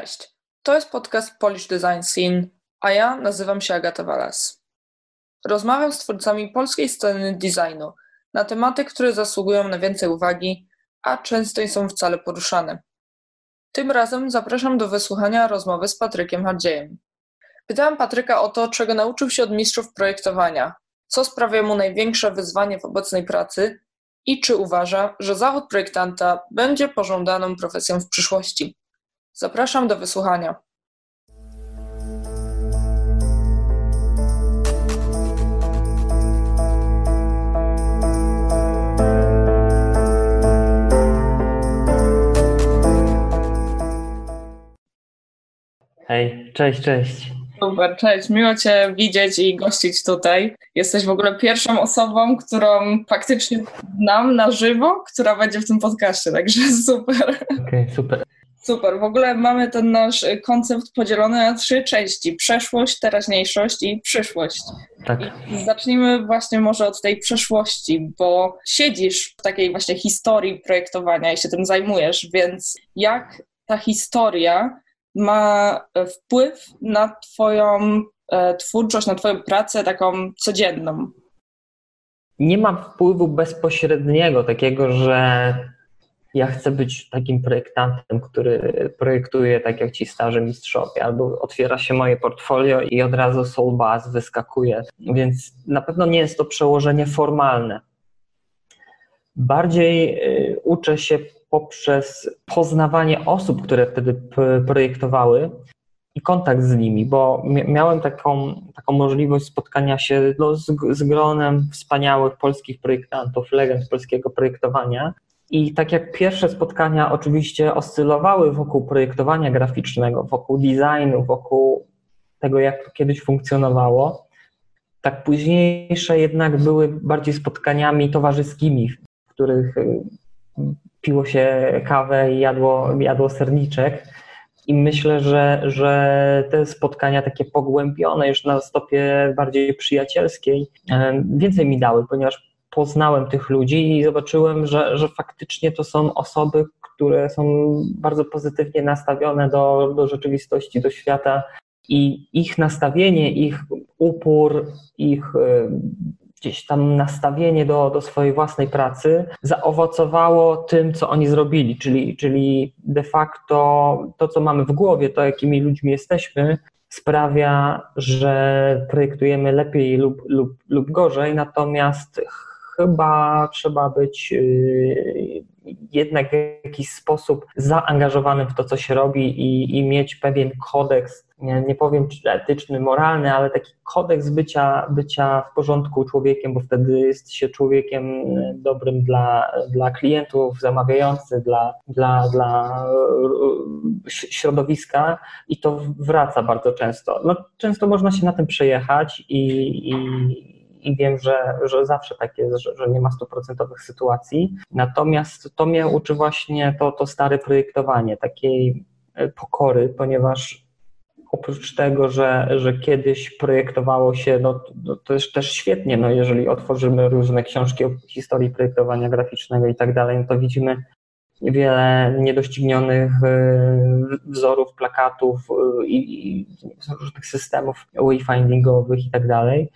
Cześć, to jest podcast Polish Design Scene, a ja nazywam się Agata Walas. Rozmawiam z twórcami polskiej sceny designu na tematy, które zasługują na więcej uwagi, a często nie są wcale poruszane. Tym razem zapraszam do wysłuchania rozmowy z Patrykiem Hardziejem. Pytałem Patryka o to, czego nauczył się od mistrzów projektowania, co sprawia mu największe wyzwanie w obecnej pracy i czy uważa, że zawód projektanta będzie pożądaną profesją w przyszłości. Zapraszam do wysłuchania. Hej, cześć, cześć. Super, cześć. Miło Cię widzieć i gościć tutaj. Jesteś w ogóle pierwszą osobą, którą faktycznie znam na żywo, która będzie w tym podcaście, także super. Okej, okay, super. Super. W ogóle mamy ten nasz koncept podzielony na trzy części: przeszłość, teraźniejszość i przyszłość. Tak. I zacznijmy właśnie może od tej przeszłości, bo siedzisz w takiej właśnie historii projektowania i się tym zajmujesz, więc jak ta historia ma wpływ na Twoją e, twórczość, na Twoją pracę taką codzienną? Nie ma wpływu bezpośredniego, takiego, że ja chcę być takim projektantem, który projektuje tak jak ci starzy mistrzowie, albo otwiera się moje portfolio i od razu Soul Bass wyskakuje. Więc na pewno nie jest to przełożenie formalne. Bardziej y, uczę się poprzez poznawanie osób, które wtedy projektowały i kontakt z nimi, bo miałem taką, taką możliwość spotkania się no, z, z gronem wspaniałych polskich projektantów, legend polskiego projektowania. I tak jak pierwsze spotkania oczywiście oscylowały wokół projektowania graficznego, wokół designu, wokół tego, jak to kiedyś funkcjonowało, tak późniejsze jednak były bardziej spotkaniami towarzyskimi, w których y, piło się kawę i jadło, jadło serniczek. I myślę, że, że te spotkania takie pogłębione, już na stopie bardziej przyjacielskiej, więcej mi dały, ponieważ poznałem tych ludzi i zobaczyłem, że, że faktycznie to są osoby, które są bardzo pozytywnie nastawione do, do rzeczywistości, do świata i ich nastawienie, ich upór, ich gdzieś tam nastawienie do, do swojej własnej pracy zaowocowało tym, co oni zrobili, czyli, czyli de facto to, co mamy w głowie, to jakimi ludźmi jesteśmy, sprawia, że projektujemy lepiej lub, lub, lub gorzej, natomiast chyba trzeba być y, jednak w jakiś sposób zaangażowanym w to, co się robi i, i mieć pewien kodeks nie, nie powiem czy etyczny, moralny, ale taki kodeks bycia, bycia w porządku człowiekiem, bo wtedy jest się człowiekiem e, dobrym dla, dla klientów, zamawiających, dla, dla, dla e, środowiska i to wraca bardzo często. No, często można się na tym przejechać i, i i wiem, że, że zawsze tak jest, że, że nie ma stuprocentowych sytuacji. Natomiast to mnie uczy właśnie to, to stare projektowanie, takiej e, pokory, ponieważ oprócz tego, że, że kiedyś projektowało się, no, no to jest też świetnie, no jeżeli otworzymy różne książki o historii projektowania graficznego i tak dalej, no to widzimy wiele niedoścignionych y, wzorów, plakatów i, i różnych systemów wayfindingowych i tak dalej.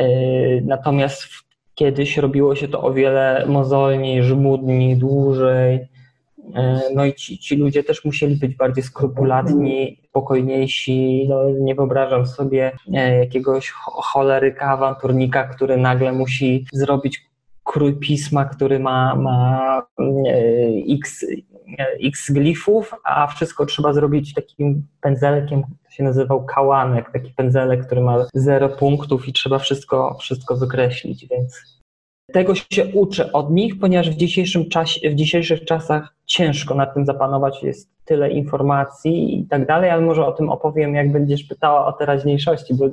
Y, natomiast kiedyś robiło się to o wiele mozolniej, żmudniej, dłużej, E, no i ci, ci ludzie też musieli być bardziej skrupulatni, spokojniejsi. No, nie wyobrażam sobie e, jakiegoś choleryka, awanturnika, który nagle musi zrobić krój pisma, który ma, ma e, x, x glifów, a wszystko trzeba zrobić takim pędzelkiem, się nazywał kałanek, taki pędzelek, który ma zero punktów i trzeba wszystko, wszystko wykreślić, więc tego się uczę od nich, ponieważ w, dzisiejszym czasie, w dzisiejszych czasach ciężko nad tym zapanować, jest tyle informacji i tak dalej, ale może o tym opowiem, jak będziesz pytała o teraźniejszości, bo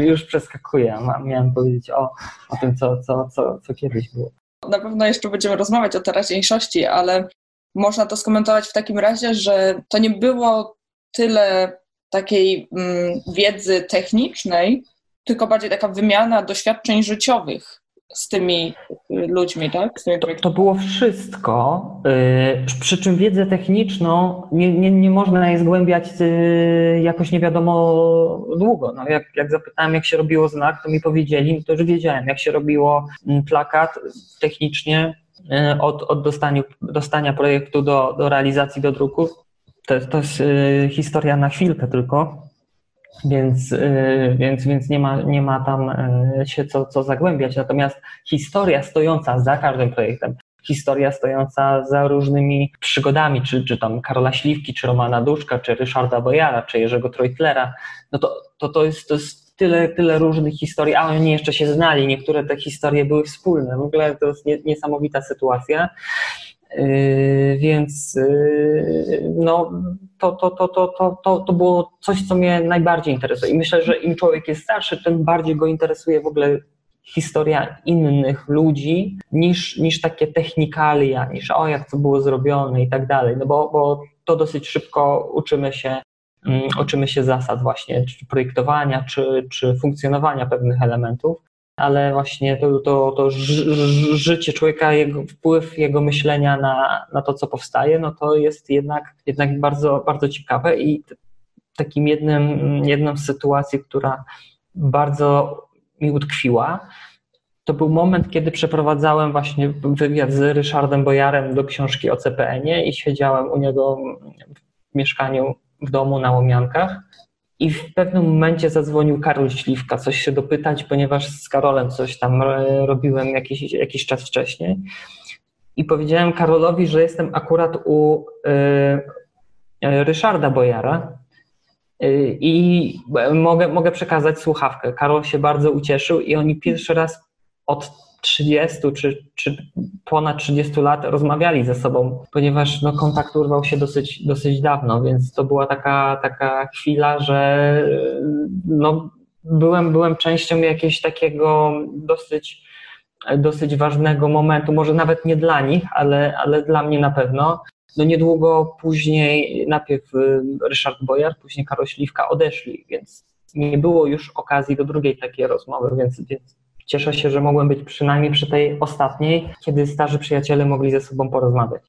już przeskakuję. Miałem powiedzieć o, o tym, co, co, co, co kiedyś było. Na pewno jeszcze będziemy rozmawiać o teraźniejszości, ale można to skomentować w takim razie, że to nie było tyle takiej mm, wiedzy technicznej, tylko bardziej taka wymiana doświadczeń życiowych z tymi ludźmi, tak? Tymi to, to, było wszystko, yy, przy czym wiedzę techniczną nie, nie, nie można jej zgłębiać yy, jakoś nie wiadomo długo. No, jak, jak zapytałem, jak się robiło znak, to mi powiedzieli, to już wiedziałem, jak się robiło mm, plakat technicznie yy, od, od dostaniu, dostania projektu do, do realizacji, do druku. To, to jest yy, historia na chwilkę tylko więc, y, więc, więc nie, ma, nie ma tam y, się co, co zagłębiać. Natomiast historia stojąca za każdym projektem, historia stojąca za różnymi przygodami, czy, czy tam Karola Śliwki, czy Romana Duszka, czy Ryszarda Bojara, czy Jerzego Trojtlera, no to, to, to, jest, to jest tyle, tyle różnych historii, a oni jeszcze się znali, niektóre te historie były wspólne. W ogóle to jest niesamowita sytuacja. Yy, więc yy, no, to, to, to, to, to, to, było coś, co mnie najbardziej interesuje. I myślę, że im człowiek jest starszy, tym bardziej go interesuje w ogóle historia innych ludzi niż, niż takie technikalia, niż o jak to było zrobione i tak dalej. No bo, bo to dosyć szybko uczymy się, um, uczymy się zasad właśnie czy projektowania, czy, czy funkcjonowania pewnych elementów ale właśnie to, to, to życie człowieka, jego wpływ jego myślenia na, na to, co powstaje, no to jest jednak, jednak bardzo, bardzo ciekawe i takim jednym, jedną z sytuacji, która bardzo mi utkwiła, to był moment, kiedy przeprowadzałem właśnie wywiad z Ryszardem Bojarem do książki o CPN-ie i siedziałem u niego w mieszkaniu w domu na Łomiankach i w pewnym momencie zadzwonił Karol Śliwka, coś się dopytać, ponieważ z Karolem coś tam e, robiłem jakiś, jakiś czas wcześniej. I powiedziałem Karolowi, że jestem akurat u y, Ryszarda Bojara y, i mogę, mogę przekazać słuchawkę. Karol się bardzo ucieszył i oni pierwszy raz od 30 czy, czy ponad 30 lat rozmawiali ze sobą, ponieważ no, kontakt urwał się dosyć, dosyć dawno, więc to była taka, taka chwila, że no, byłem, byłem częścią jakiegoś takiego dosyć, dosyć ważnego momentu, może nawet nie dla nich, ale, ale dla mnie na pewno. No niedługo później, najpierw y, Ryszard Bojar, później Karol Śliwka odeszli, więc nie było już okazji do drugiej takiej rozmowy, więc, więc Cieszę się, że mogłem być przynajmniej przy tej ostatniej, kiedy starzy przyjaciele mogli ze sobą porozmawiać.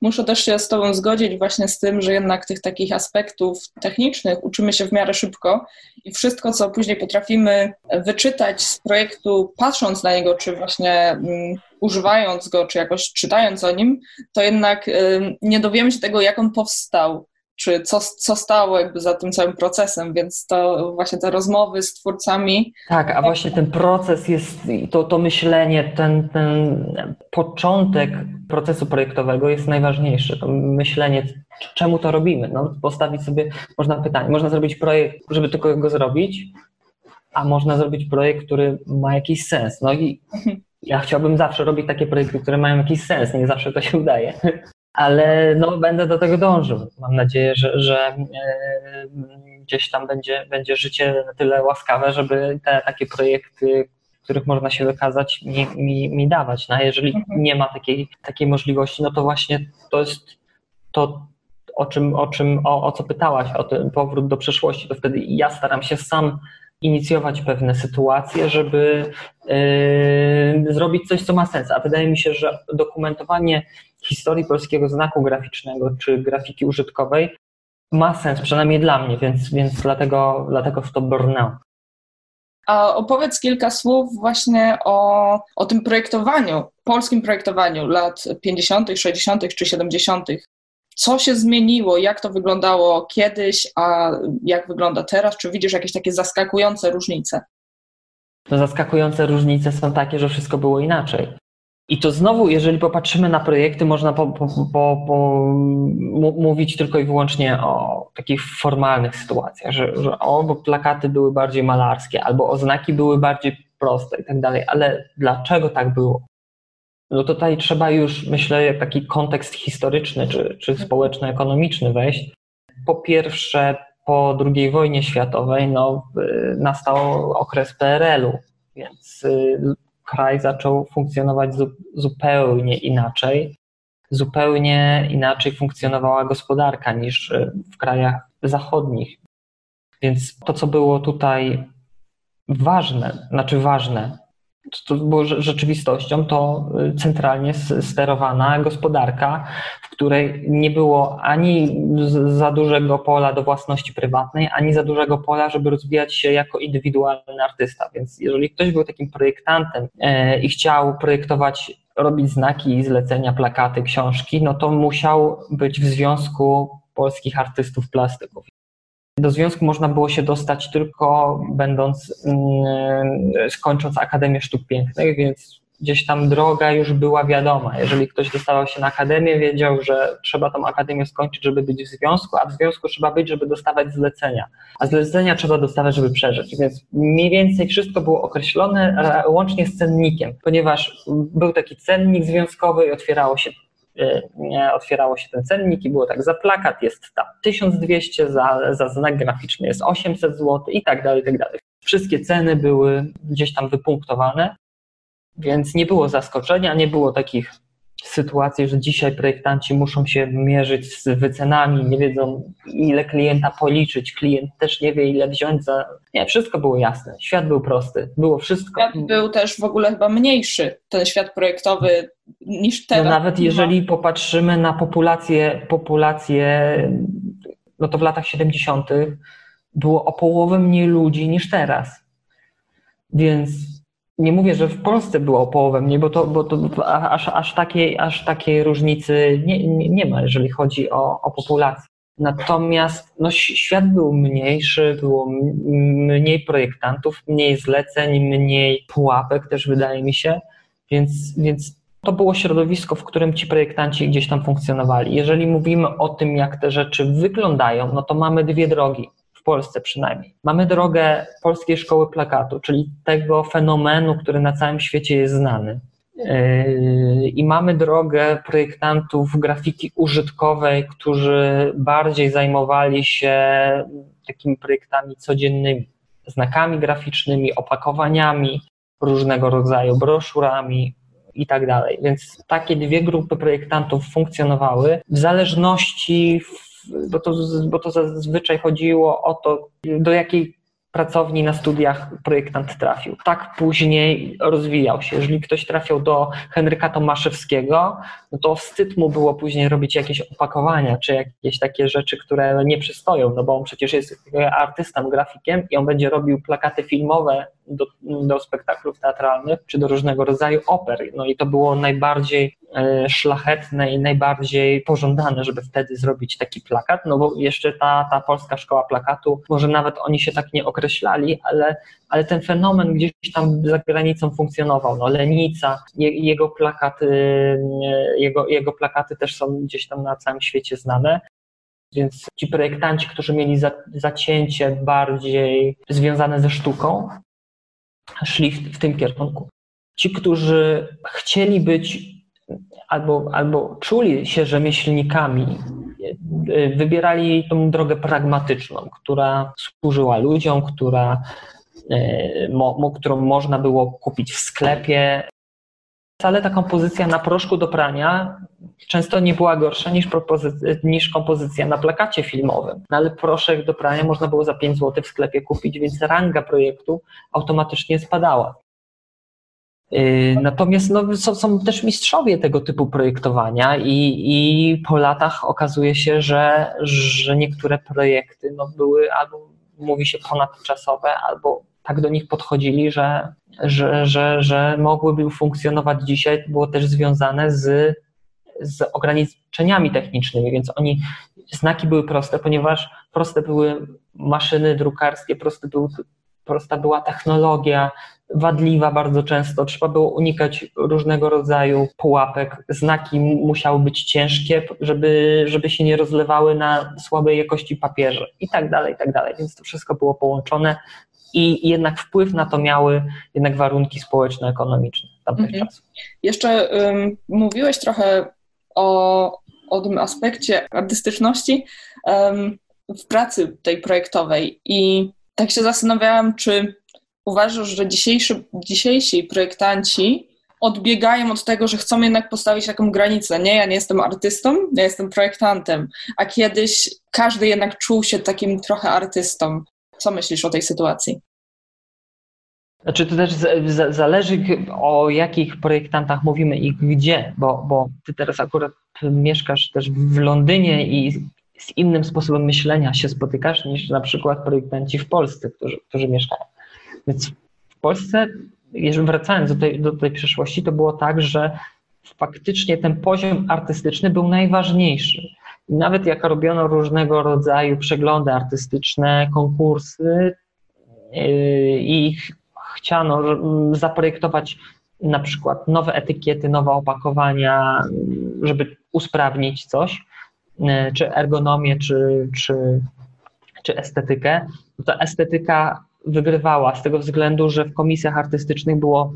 Muszę też się z Tobą zgodzić właśnie z tym, że jednak tych takich aspektów technicznych uczymy się w miarę szybko i wszystko, co później potrafimy wyczytać z projektu, patrząc na niego, czy właśnie um, używając go, czy jakoś czytając o nim, to jednak um, nie dowiemy się tego, jak on powstał czy co, co stało jakby za tym całym procesem, więc to właśnie te rozmowy z twórcami. Tak, a właśnie ten proces jest, to, to myślenie, ten, ten początek procesu projektowego jest najważniejszy. To myślenie, czemu to robimy. No, postawić sobie, można pytanie, można zrobić projekt, żeby tylko go zrobić, a można zrobić projekt, który ma jakiś sens. No i ja chciałbym zawsze robić takie projekty, które mają jakiś sens, nie zawsze to się udaje ale no, będę do tego dążył. Mam nadzieję, że, że e, gdzieś tam będzie, będzie życie na tyle łaskawe, żeby te takie projekty, których można się wykazać, mi, mi, mi dawać. No, a jeżeli mhm. nie ma takiej, takiej możliwości, no to właśnie to jest to, o czym, o, czym o, o co pytałaś, o ten powrót do przeszłości, to wtedy ja staram się sam inicjować pewne sytuacje, żeby yy, zrobić coś, co ma sens. A wydaje mi się, że dokumentowanie historii polskiego znaku graficznego czy grafiki użytkowej ma sens, przynajmniej dla mnie, więc, więc dlatego, dlatego w to brnę. A opowiedz kilka słów właśnie o, o tym projektowaniu, polskim projektowaniu lat 50., 60. czy 70. Co się zmieniło, jak to wyglądało kiedyś, a jak wygląda teraz? Czy widzisz jakieś takie zaskakujące różnice? No, zaskakujące różnice są takie, że wszystko było inaczej. I to znowu, jeżeli popatrzymy na projekty, można po, po, po, po mówić tylko i wyłącznie o takich formalnych sytuacjach, że, że o, bo plakaty były bardziej malarskie, albo oznaki były bardziej proste i tak dalej. Ale dlaczego tak było? No tutaj trzeba już, myślę, taki kontekst historyczny czy, czy społeczno-ekonomiczny wejść. Po pierwsze, po II wojnie światowej no, nastał okres PRL-u, więc y, kraj zaczął funkcjonować zupełnie inaczej. Zupełnie inaczej funkcjonowała gospodarka niż y, w krajach zachodnich. Więc to, co było tutaj ważne, znaczy ważne, to było rzeczywistością, to centralnie sterowana gospodarka, w której nie było ani za dużego pola do własności prywatnej, ani za dużego pola, żeby rozwijać się jako indywidualny artysta. Więc jeżeli ktoś był takim projektantem e, i chciał projektować robić znaki zlecenia, plakaty, książki, no to musiał być w Związku Polskich Artystów Plastyków. Do związku można było się dostać tylko będąc, mm, skończąc Akademię Sztuk Pięknych, więc gdzieś tam droga już była wiadoma. Jeżeli ktoś dostawał się na akademię, wiedział, że trzeba tą akademię skończyć, żeby być w związku, a w związku trzeba być, żeby dostawać zlecenia. A zlecenia trzeba dostawać, żeby przeżyć. Więc mniej więcej wszystko było określone łącznie z cennikiem, ponieważ był taki cennik związkowy i otwierało się e, otwierało się ten cennik i było tak, za plakat jest tam 1200, za, za znak graficzny jest 800 zł i tak dalej, i tak dalej. Wszystkie ceny były gdzieś tam wypunktowane więc nie było zaskoczenia, nie było takich sytuacji, że dzisiaj projektanci muszą się mierzyć z wycenami, nie wiedzą ile klienta policzyć, klient też nie wie ile wziąć za... Nie, wszystko było jasne, świat był prosty, było wszystko. Świat był też w ogóle chyba mniejszy, ten świat projektowy niż teraz. No nawet jeżeli popatrzymy na populację, populację, no to w latach 70. było o połowę mniej ludzi niż teraz. Więc nie mówię, że w Polsce było o połowę mniej, bo to, bo to aż, aż, takiej, aż takiej różnicy nie, nie, nie ma, jeżeli chodzi o, o populację. Natomiast no, świat był mniejszy, było mniej projektantów, mniej zleceń, mniej pułapek też wydaje mi się, więc, więc to było środowisko, w którym ci projektanci gdzieś tam funkcjonowali. Jeżeli mówimy o tym, jak te rzeczy wyglądają, no to mamy dwie drogi. Polsce przynajmniej. Mamy drogę Polskiej Szkoły Plakatu, czyli tego fenomenu, który na całym świecie jest znany. Yy, I mamy drogę projektantów grafiki użytkowej, którzy bardziej zajmowali się takimi projektami codziennymi, znakami graficznymi, opakowaniami różnego rodzaju, broszurami i tak dalej. Więc takie dwie grupy projektantów funkcjonowały w zależności bo to, bo to zazwyczaj chodziło o to, do jakiej pracowni na studiach projektant trafił. Tak później rozwijał się. Jeżeli ktoś trafiał do Henryka Tomaszewskiego, no to wstyd mu było później robić jakieś opakowania, czy jakieś takie rzeczy, które nie przystoją, no bo on przecież jest artystą, grafikiem i on będzie robił plakaty filmowe do, do spektaklów teatralnych, czy do różnego rodzaju oper. No i to było najbardziej szlachetne i najbardziej pożądane, żeby wtedy zrobić taki plakat, no bo jeszcze ta, ta polska szkoła plakatu, może nawet oni się tak nie określali, ale, ale ten fenomen gdzieś tam za granicą funkcjonował. No Lenica, jego plakaty, jego, jego plakaty też są gdzieś tam na całym świecie znane. Więc ci projektanci, którzy mieli za, zacięcie bardziej związane ze sztuką, szli w, w tym kierunku. Ci, którzy chcieli być albo, albo czuli się rzemieślnikami, wybierali tą drogę pragmatyczną, która służyła ludziom, która, e, mo, którą można było kupić w sklepie. Wcale ta kompozycja na proszku do prania często nie była gorsza niż, niż kompozycja na plakacie filmowym. No ale proszek do prania można było za 5 zł w sklepie kupić, więc ranga projektu automatycznie spadała. Yy, natomiast no, są, są, też mistrzowie tego typu projektowania i, i po latach okazuje się, że, że niektóre projekty no, były albo mówi się ponadczasowe, albo tak do nich podchodzili, że, że, że, że mogłyby funkcjonować dzisiaj. Było też związane z z ograniczeniami technicznymi, więc oni, znaki były proste, ponieważ proste były maszyny drukarskie, proste był, prosta była technologia, wadliwa bardzo często, trzeba było unikać różnego rodzaju pułapek, znaki musiały być ciężkie, żeby, żeby się nie rozlewały na słabej jakości papierze. I tak dalej, i tak dalej, więc to wszystko było połączone i jednak wpływ na to miały jednak warunki społeczno-ekonomiczne tamtych mhm. czasów. Jeszcze um, mówiłeś trochę o, o tym aspekcie artystyczności um, w pracy tej projektowej. I tak się zastanawiałam, czy uważasz, że dzisiejszy, dzisiejsi projektanci odbiegają od tego, że chcą jednak postawić taką granicę. Nie, ja nie jestem artystą, ja jestem projektantem, a kiedyś każdy jednak czuł się takim trochę artystą. Co myślisz o tej sytuacji? Znaczy to też zależy o jakich projektantach mówimy i gdzie, bo, bo ty teraz akurat mieszkasz też w Londynie i z innym sposobem myślenia się spotykasz niż na przykład projektanci w Polsce, którzy, którzy mieszkają. Więc w Polsce, jeżeli wracając do tej, do tej przeszłości, to było tak, że faktycznie ten poziom artystyczny był najważniejszy. I nawet jak robiono różnego rodzaju przeglądy artystyczne, konkursy yy, i chciano zaprojektować na przykład nowe etykiety, nowe opakowania, żeby usprawnić coś, yy, czy ergonomię, czy, czy, czy estetykę, to estetyka wygrywała z tego względu, że w komisjach artystycznych było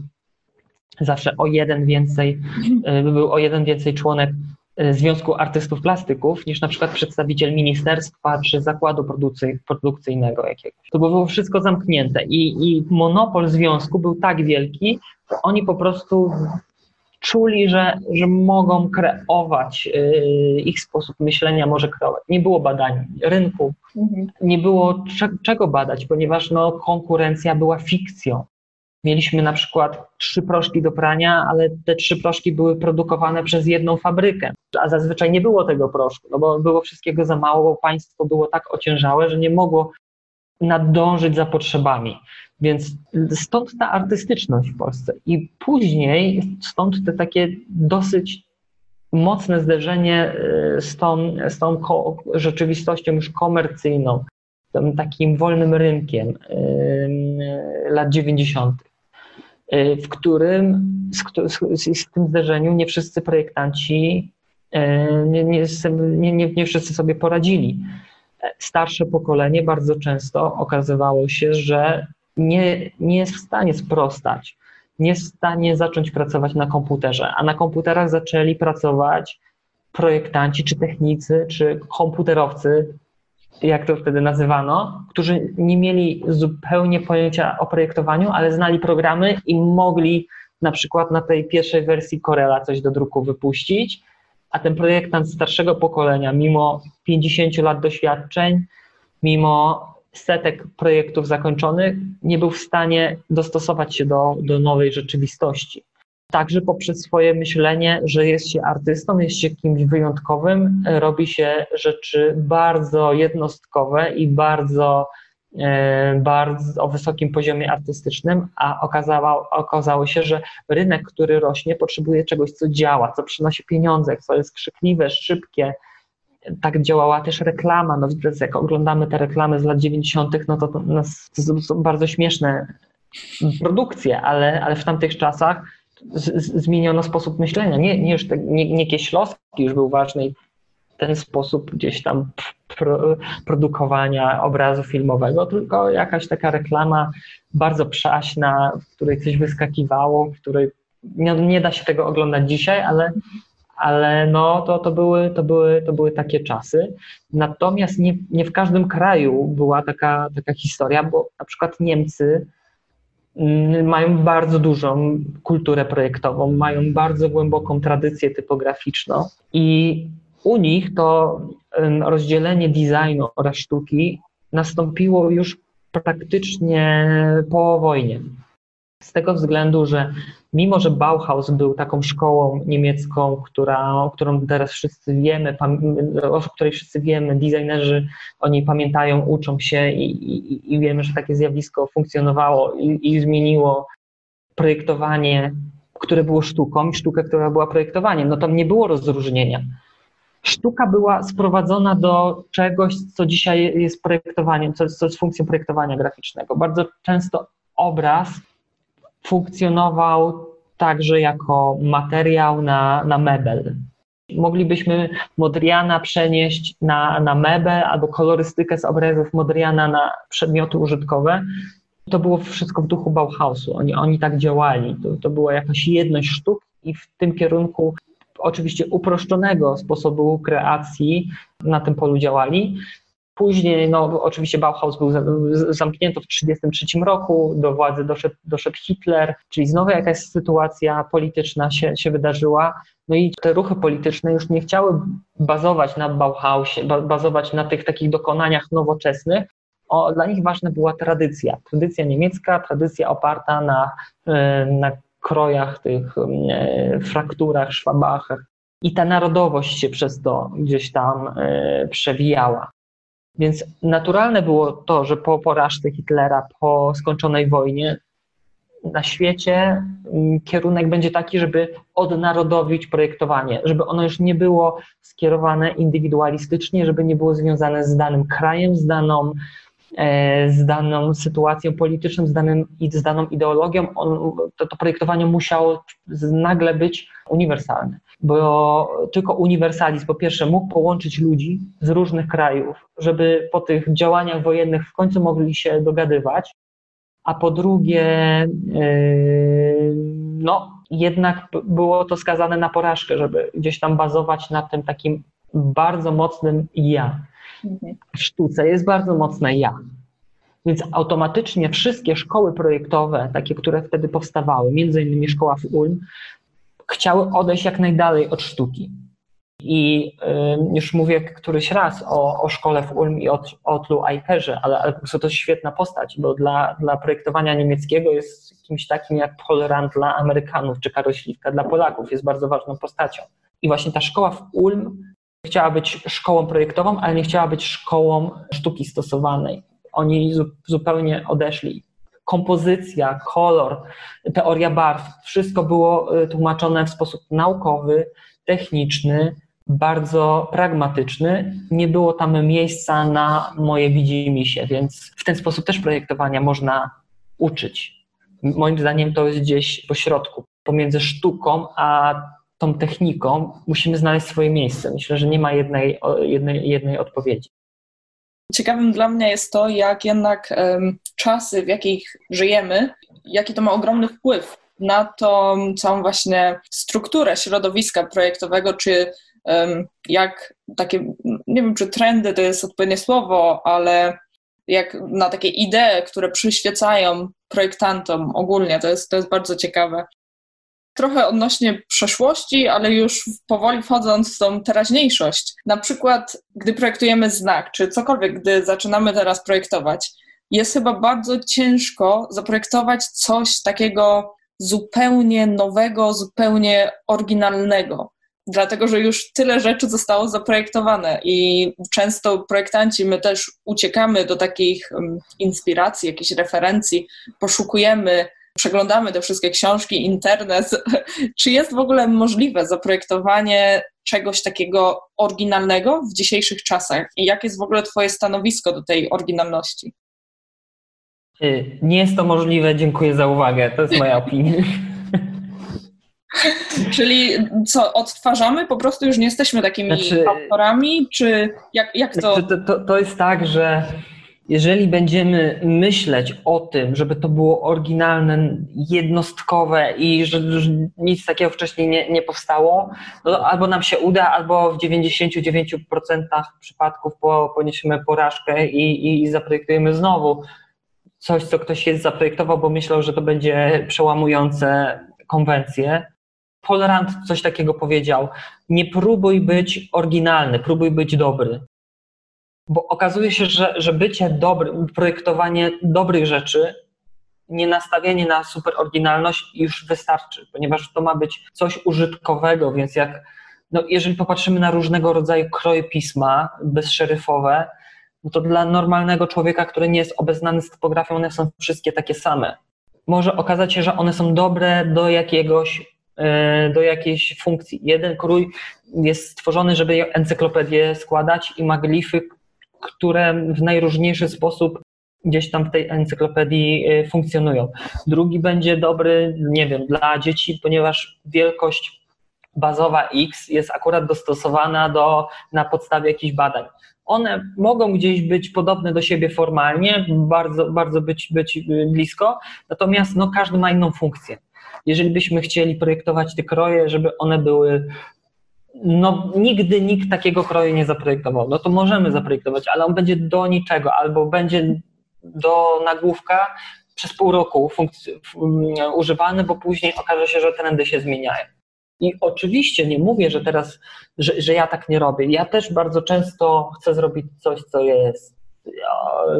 zawsze o jeden więcej, e, był o jeden więcej członek e, Związku Artystów Plastyków niż na przykład przedstawiciel ministerstwa czy zakładu produkcyjnego jakiegoś. To było wszystko zamknięte i, i monopol związku był tak wielki, że oni po prostu czuli, że, że mogą kreować, yy, ich sposób myślenia może kreować. Nie było badań rynku, mhm. nie było czego badać, ponieważ no, konkurencja była fikcją. Mieliśmy na przykład trzy proszki do prania, ale te trzy proszki były produkowane przez jedną fabrykę, a zazwyczaj nie było tego proszku, no bo było wszystkiego za mało, bo państwo było tak ociężałe, że nie mogło nadążyć za potrzebami. Więc stąd ta artystyczność w Polsce. I później stąd te takie dosyć mocne zderzenie y, z tą, z tą rzeczywistością już komercyjną, tym takim wolnym rynkiem y, lat 90., y, w którym w tym zderzeniu nie wszyscy projektanci, nie, nie, nie wszyscy sobie poradzili. Starsze pokolenie bardzo często okazywało się, że nie, nie jest w stanie sprostać, nie jest w stanie zacząć pracować na komputerze, a na komputerach zaczęli pracować projektanci, czy technicy, czy komputerowcy, jak to wtedy nazywano, którzy nie mieli zupełnie pojęcia o projektowaniu, ale znali programy i mogli na przykład na tej pierwszej wersji Corela coś do druku wypuścić, a ten projektant starszego pokolenia, mimo 50 lat doświadczeń, mimo setek projektów zakończonych, nie był w stanie dostosować się do, do nowej rzeczywistości. Także poprzez swoje myślenie, że jest się artystą, jest się kimś wyjątkowym, robi się rzeczy bardzo jednostkowe i bardzo, e, bardzo o wysokim poziomie artystycznym, a okazało, okazało się, że rynek, który rośnie, potrzebuje czegoś, co działa, co przynosi pieniądze, co jest krzykliwe, szybkie, tak działała też reklama. No, jak oglądamy te reklamy z lat 90., no to, to, to są bardzo śmieszne produkcje, ale, ale w tamtych czasach z, z, zmieniono sposób myślenia. Nie, nie, już te, nie, nie Kieślowski już był ważny ten sposób gdzieś tam pro, produkowania obrazu filmowego, tylko jakaś taka reklama bardzo przaśna, w której coś wyskakiwało, w której nie, nie da się tego oglądać dzisiaj, ale ale no, to, to, były, to, były, to były takie czasy. Natomiast nie, nie w każdym kraju była taka, taka historia, bo na przykład Niemcy mm, mają bardzo dużą kulturę projektową, mają bardzo głęboką tradycję typograficzną i u nich to rozdzielenie designu oraz sztuki nastąpiło już praktycznie po wojnie. Z tego względu, że mimo, że Bauhaus był taką szkołą niemiecką, która, którą teraz wszyscy wiemy, o której wszyscy wiemy, designerzy o niej pamiętają, uczą się i, i, i wiemy, że takie zjawisko funkcjonowało i, i zmieniło projektowanie, które było sztuką i sztukę, która była projektowaniem, no tam nie było rozróżnienia. Sztuka była sprowadzona do czegoś, co dzisiaj jest projektowaniem, co, co jest funkcją projektowania graficznego. Bardzo często obraz funkcjonował także jako materiał na, na mebel. Moglibyśmy Modriana przenieść na, na mebel albo kolorystykę z obrazów Modriana na przedmioty użytkowe. To było wszystko w duchu Bauhausu. Oni, oni tak działali. To, to była jakaś jedność sztuk i w tym kierunku oczywiście uproszczonego sposobu kreacji na tym polu działali. Później, no oczywiście Bauhaus był zamknięty w 1933 roku, do władzy doszedł, doszedł Hitler, czyli znowu jakaś sytuacja polityczna się, się wydarzyła. No i te ruchy polityczne już nie chciały bazować na Bauhausie, bazować na tych takich dokonaniach nowoczesnych. o, dla nich ważna była tradycja. Tradycja niemiecka, tradycja oparta na, e, na krojach, tych e, frakturach, szwabachach. I ta narodowość się przez to gdzieś tam e, przewijała. Więc naturalne było to, że po porażce Hitlera, po skończonej wojnie, na świecie mm, kierunek będzie taki, żeby odnarodowić projektowanie, żeby ono już nie było skierowane indywidualistycznie, żeby nie było związane z danym krajem, z daną, e, z daną sytuacją polityczną, z, danym, z daną ideologią. On, to, to projektowanie musiało nagle być uniwersalne, bo tylko uniwersalizm po pierwsze mógł połączyć ludzi z różnych krajów, żeby po tych działaniach wojennych w końcu mogli się dogadywać, a po drugie, yy, no, jednak było to skazane na porażkę, żeby gdzieś tam bazować na tym takim bardzo mocnym ja. Mhm. W sztuce jest bardzo mocne ja. Więc automatycznie wszystkie szkoły projektowe, takie, które wtedy powstawały, między innymi szkoła w Ulm, chciały odejść jak najdalej od sztuki. I już mówię któryś raz o, o szkole w Ulm i o Otlu Eicherze, ale, ale po prostu to jest świetna postać, bo dla, dla projektowania niemieckiego jest kimś takim jak Paul Rand dla Amerykanów, czy Karośliwka dla Polaków, jest bardzo ważną postacią. I właśnie ta szkoła w Ulm chciała być szkołą projektową, ale nie chciała być szkołą sztuki stosowanej. Oni zupełnie odeszli. Kompozycja, kolor, teoria barw, wszystko było y, tłumaczone w sposób naukowy, techniczny, bardzo pragmatyczny. Nie było tam miejsca na moje widzimisię, więc w ten sposób też projektowania można uczyć. Moim zdaniem to jest gdzieś po środku, pomiędzy sztuką a tą techniką musimy znaleźć swoje miejsce. Myślę, że nie ma jednej, jednej, jednej odpowiedzi. Ciekawym dla mnie jest to, jak jednak um, czasy, w jakich żyjemy, jaki to ma ogromny wpływ na tą całą właśnie strukturę środowiska projektowego, czy jak takie, nie wiem czy trendy to jest odpowiednie słowo, ale jak na takie idee, które przyświecają projektantom ogólnie, to jest, to jest bardzo ciekawe. Trochę odnośnie przeszłości, ale już powoli wchodząc w tą teraźniejszość. Na przykład, gdy projektujemy znak, czy cokolwiek, gdy zaczynamy teraz projektować, jest chyba bardzo ciężko zaprojektować coś takiego zupełnie nowego, zupełnie oryginalnego dlatego że już tyle rzeczy zostało zaprojektowane i często projektanci, my też uciekamy do takich inspiracji, jakichś referencji, poszukujemy, przeglądamy te wszystkie książki, internet. Czy jest w ogóle możliwe zaprojektowanie czegoś takiego oryginalnego w dzisiejszych czasach i jakie jest w ogóle Twoje stanowisko do tej oryginalności? Y, nie jest to możliwe, dziękuję za uwagę. To jest moja opinia. Czyli co, odtwarzamy? Po prostu już nie jesteśmy takimi znaczy, autorami? Czy jak, jak to... Znaczy, to, to? To jest tak, że jeżeli będziemy myśleć o tym, żeby to było oryginalne, jednostkowe i że, nic takiego wcześniej nie, nie powstało, no albo nam się uda, albo w 99% przypadków poniesiemy porażkę i, i zaprojektujemy znowu coś, co ktoś jest zaprojektował, bo myślał, że to będzie przełamujące konwencje. Polrand coś takiego powiedział. Nie próbuj być oryginalny, próbuj być dobry. Bo okazuje się, że, że bycie dobrym, projektowanie dobrych rzeczy, nie nastawienie na super oryginalność już wystarczy, ponieważ to ma być coś użytkowego, więc jak no jeżeli popatrzymy na różnego rodzaju kroje pisma bezszeryfowe, no to dla normalnego człowieka, który nie jest obeznany z typografią, one są wszystkie takie same. Może okazać się, że one są dobre do jakiegoś E, do jakiejś funkcji. Jeden krój jest stworzony, żeby encyklopedię składać i ma glify, które w najróżniejszy sposób gdzieś tam w tej encyklopedii e, funkcjonują. Drugi będzie dobry, nie wiem, dla dzieci, ponieważ wielkość bazowa X jest akurat dostosowana do, na podstawie jakichś badań. One mogą gdzieś być podobne do siebie formalnie, bardzo, bardzo być, być blisko, natomiast no, każdy ma inną funkcję jeżeli byśmy chcieli projektować te kroje, żeby one były no nigdy nikt takiego kroju nie zaprojektował. No to możemy zaprojektować, ale on będzie do niczego, albo będzie do nagłówka przez pół roku używany, bo później okaże się, że trendy się zmieniają. I oczywiście nie mówię, że teraz, że, że ja tak nie robię. Ja też bardzo często chcę zrobić coś, co jest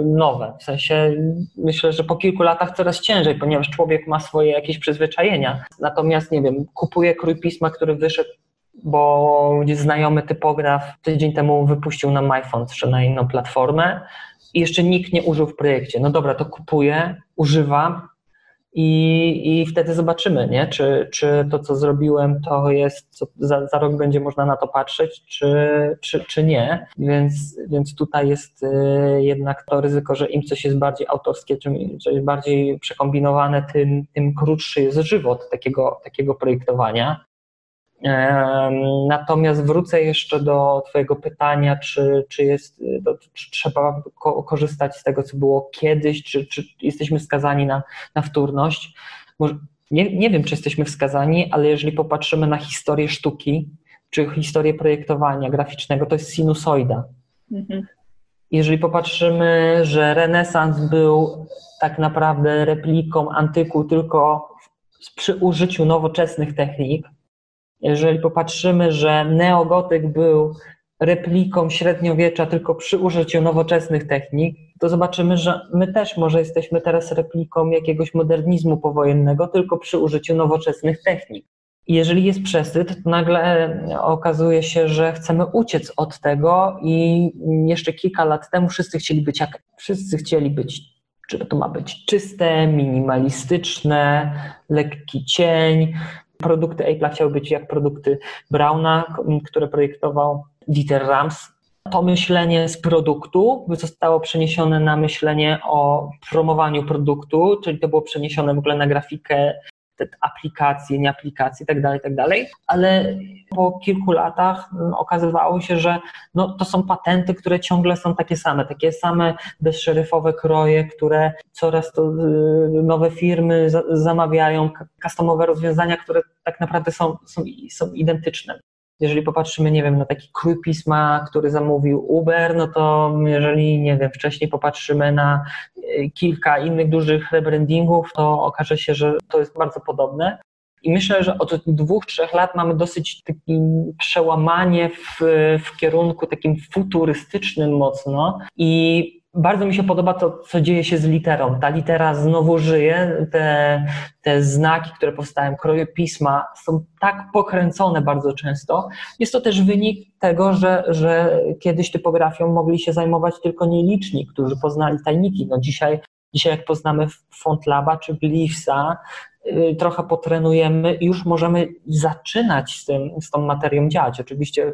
nowe. W sensie myślę, że po kilku latach coraz ciężej, ponieważ człowiek ma swoje jakieś przyzwyczajenia. Natomiast nie wiem, kupuję krój pisma, który wyszedł bo znajomy typograf tydzień temu wypuścił na MyFont czy na inną platformę i jeszcze nikt nie użył w projekcie. No dobra, to kupuję, używam i, i wtedy zobaczymy, nie? Czy, czy to, co zrobiłem, to jest, co za, za rok będzie można na to patrzeć, czy, czy, czy nie. Więc, więc tutaj jest y, jednak to ryzyko, że im coś jest bardziej autorskie, czym coś bardziej przekombinowane, tym, tym krótszy jest żywot takiego, takiego projektowania. Natomiast wrócę jeszcze do Twojego pytania, czy, czy, jest, czy trzeba korzystać z tego, co było kiedyś, czy, czy jesteśmy skazani na, na wtórność. Nie, nie wiem, czy jesteśmy wskazani, ale jeżeli popatrzymy na historię sztuki, czy historię projektowania graficznego, to jest sinusoida. Mhm. Jeżeli popatrzymy, że renesans był tak naprawdę repliką antyku tylko przy użyciu nowoczesnych technik, jeżeli popatrzymy, że neogotyk był repliką średniowiecza tylko przy użyciu nowoczesnych technik, to zobaczymy, że my też może jesteśmy teraz repliką jakiegoś modernizmu powojennego tylko przy użyciu nowoczesnych technik. Jeżeli jest przesyt, to nagle okazuje się, że chcemy uciec od tego i jeszcze kilka lat temu wszyscy chcieli być jak wszyscy chcieli być czy to ma być czyste, minimalistyczne, lekki cień, Produkty Apple'a chciały być jak produkty Brauna, które projektował Dieter Rams. To myślenie z produktu zostało przeniesione na myślenie o promowaniu produktu, czyli to było przeniesione w ogóle na grafikę aplikacje, nie aplikacje itd., tak itd., tak ale po kilku latach mm, okazywało się, że no, to są patenty, które ciągle są takie same, takie same bezszeryfowe kroje, które coraz to y, nowe firmy zamawiają, customowe rozwiązania, które tak naprawdę są, są, są identyczne. Jeżeli popatrzymy, nie wiem, na taki krój pisma, który zamówił Uber, no to jeżeli, nie wiem, wcześniej popatrzymy na y, kilka innych dużych rebrandingów, to okaże się, że to jest bardzo podobne. I myślę, że od dwóch, trzech lat mamy dosyć takie przełamanie w, w kierunku takim futurystycznym mocno i bardzo mi się podoba to, co dzieje się z literą. Ta litera znowu żyje, te, te znaki, które powstają, kroje pisma są tak pokręcone bardzo często. Jest to też wynik tego, że, że kiedyś typografią mogli się zajmować tylko nieliczni, którzy poznali tajniki. No dzisiaj, dzisiaj jak poznamy FontLaba czy Glyphsa, yy, trochę potrenujemy i już możemy zaczynać z, tym, z tą materią działać. Oczywiście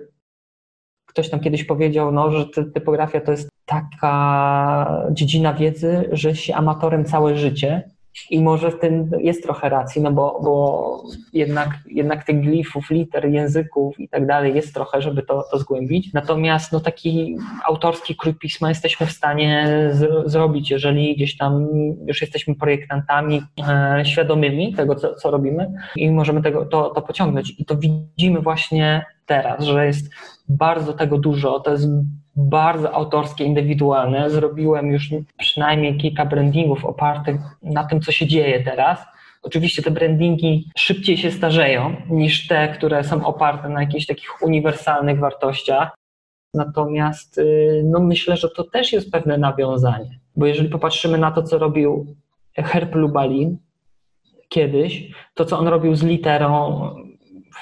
ktoś tam kiedyś powiedział, no, że typografia to jest taka dziedzina wiedzy, że się amatorem całe życie i może w tym jest trochę racji, no bo, bo jednak, jednak tych glifów, liter, języków i tak dalej jest trochę, żeby to, to zgłębić. Natomiast no, taki autorski krój pisma jesteśmy w stanie z, zrobić, jeżeli gdzieś tam już jesteśmy projektantami e, świadomymi tego, co, co robimy i możemy tego, to, to pociągnąć. I to widzimy właśnie teraz, że jest bardzo tego dużo, to jest bardzo autorskie, indywidualne. Zrobiłem już przynajmniej kilka brandingów opartych na tym, co się dzieje teraz. Oczywiście te brandingi szybciej się starzeją niż te, które są oparte na jakichś takich uniwersalnych wartościach. Natomiast y, no myślę, że to też jest pewne nawiązanie, bo jeżeli popatrzymy na to, co robił Herb Lubalin kiedyś, to co on robił z literą,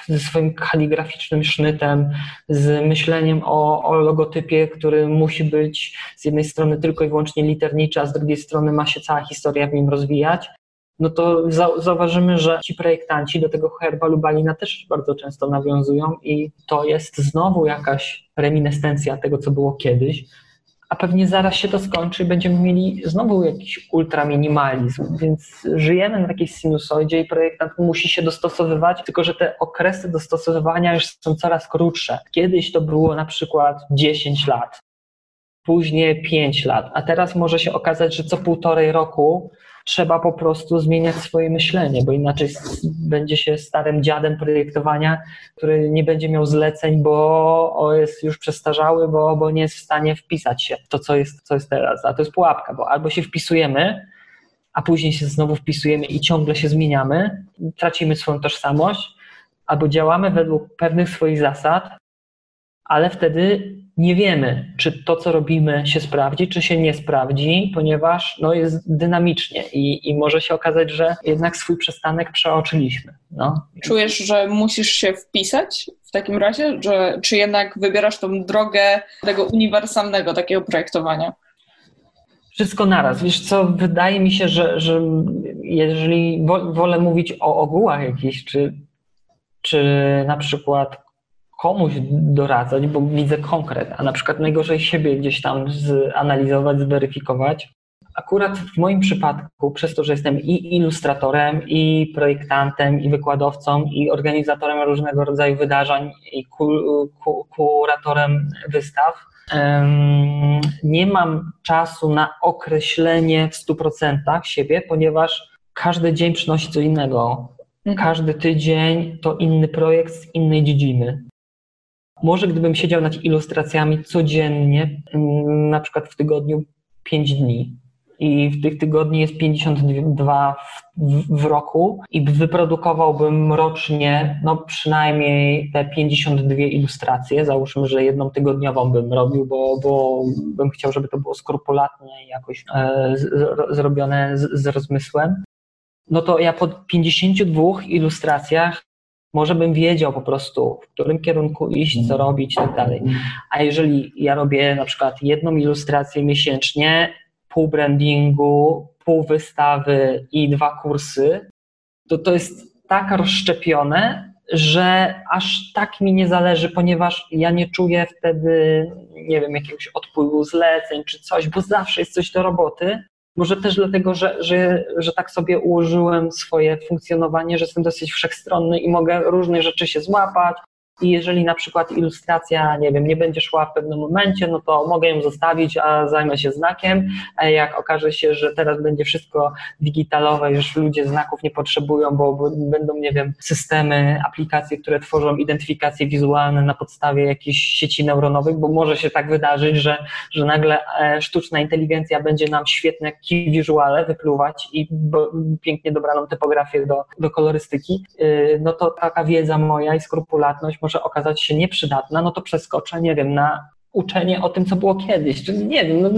ze swoim kaligraficznym sznytem, z myśleniem o, o logotypie, który musi być z jednej strony tylko i wyłącznie literniczy, a z drugiej strony ma się cała historia w nim rozwijać, no to zauważymy, że ci projektanci do tego herba lubalina też bardzo często nawiązują i to jest znowu jakaś reminiscencja tego, co było kiedyś, a pewnie zaraz się to skończy i będziemy mieli znowu jakiś ultraminimalizm, więc żyjemy na takiej sinusoidzie i projektant musi się dostosowywać, tylko że te okresy dostosowywania już są coraz krótsze. Kiedyś to było na przykład 10 lat, później 5 lat, a teraz może się okazać, że co półtorej roku trzeba po prostu zmieniać swoje myślenie, bo inaczej będzie się starym dziadem projektowania, który nie będzie miał zleceń, bo jest już przestarzały, bo, bo nie jest w stanie wpisać się w to, co jest, co jest teraz. A to jest pułapka, bo albo się wpisujemy, a później się znowu wpisujemy i ciągle się zmieniamy, tracimy swoją tożsamość, albo działamy według pewnych swoich zasad, ale wtedy nie wiemy, czy to, co robimy, się sprawdzi, czy się nie sprawdzi, ponieważ no, jest dynamicznie i, i może się okazać, że jednak swój przestanek przeoczyliśmy. No. Czujesz, że musisz się wpisać w takim razie, że, czy jednak wybierasz tą drogę tego uniwersalnego takiego projektowania? Wszystko naraz. Wiesz co, wydaje mi się, że, że jeżeli wolę mówić o ogółach jakichś, czy, czy na przykład komuś doradzać, bo widzę konkret, a na przykład najgorzej siebie gdzieś tam zanalizować, zweryfikować. Akurat w moim przypadku, przez to, że jestem i ilustratorem, i projektantem, i wykładowcą, i organizatorem różnego rodzaju wydarzeń, i kuratorem wystaw, nie mam czasu na określenie w 100% siebie, ponieważ każdy dzień przynosi co innego. Mhm. Każdy tydzień to inny projekt z innej dziedziny. Może gdybym siedział nad ilustracjami codziennie, mm, na przykład w tygodniu 5 dni, i w tych tygodni jest 52 w, w, roku i wyprodukowałbym rocznie no przynajmniej te 52 ilustracje. Załóżmy, że jedną tygodniową bym robił, bo, bo bym chciał, żeby to było skrupulatnie i jakoś e, z, zrobione z, z rozmysłem. No to ja po 52 ilustracjach może bym wiedział po prostu, w którym kierunku iść, co robić i tak dalej. A jeżeli ja robię na przykład jedną ilustrację miesięcznie, pół brandingu, pół wystawy i dwa kursy, to to jest tak rozszczepione, że aż tak mi nie zależy, ponieważ ja nie czuję wtedy, nie wiem, jakiegoś odpływu zleceń czy coś, bo zawsze jest coś do roboty. Może też dlatego, że, że, że tak sobie ułożyłem swoje funkcjonowanie, że jestem dosyć wszechstronny i mogę różne rzeczy się złapać, i jeżeli na przykład ilustracja, nie wiem, nie będzie szła w pewnym momencie, no to mogę ją zostawić, a zajmę się znakiem. A jak okaże się, że teraz będzie wszystko digitalowe, już ludzie znaków nie potrzebują, bo będą, nie wiem, systemy, aplikacje, które tworzą identyfikacje wizualne na podstawie jakichś sieci neuronowych, bo może się tak wydarzyć, że, że nagle e, sztuczna inteligencja będzie nam świetne key visuale wypluwać i pięknie dobraną typografię do, do kolorystyki, y, no to taka wiedza moja i skrupulatność może okazać się nieprzydatna, no to przeskoczę, nie wiem, na uczenie o tym, co było kiedyś. Czyli nie wiem, no,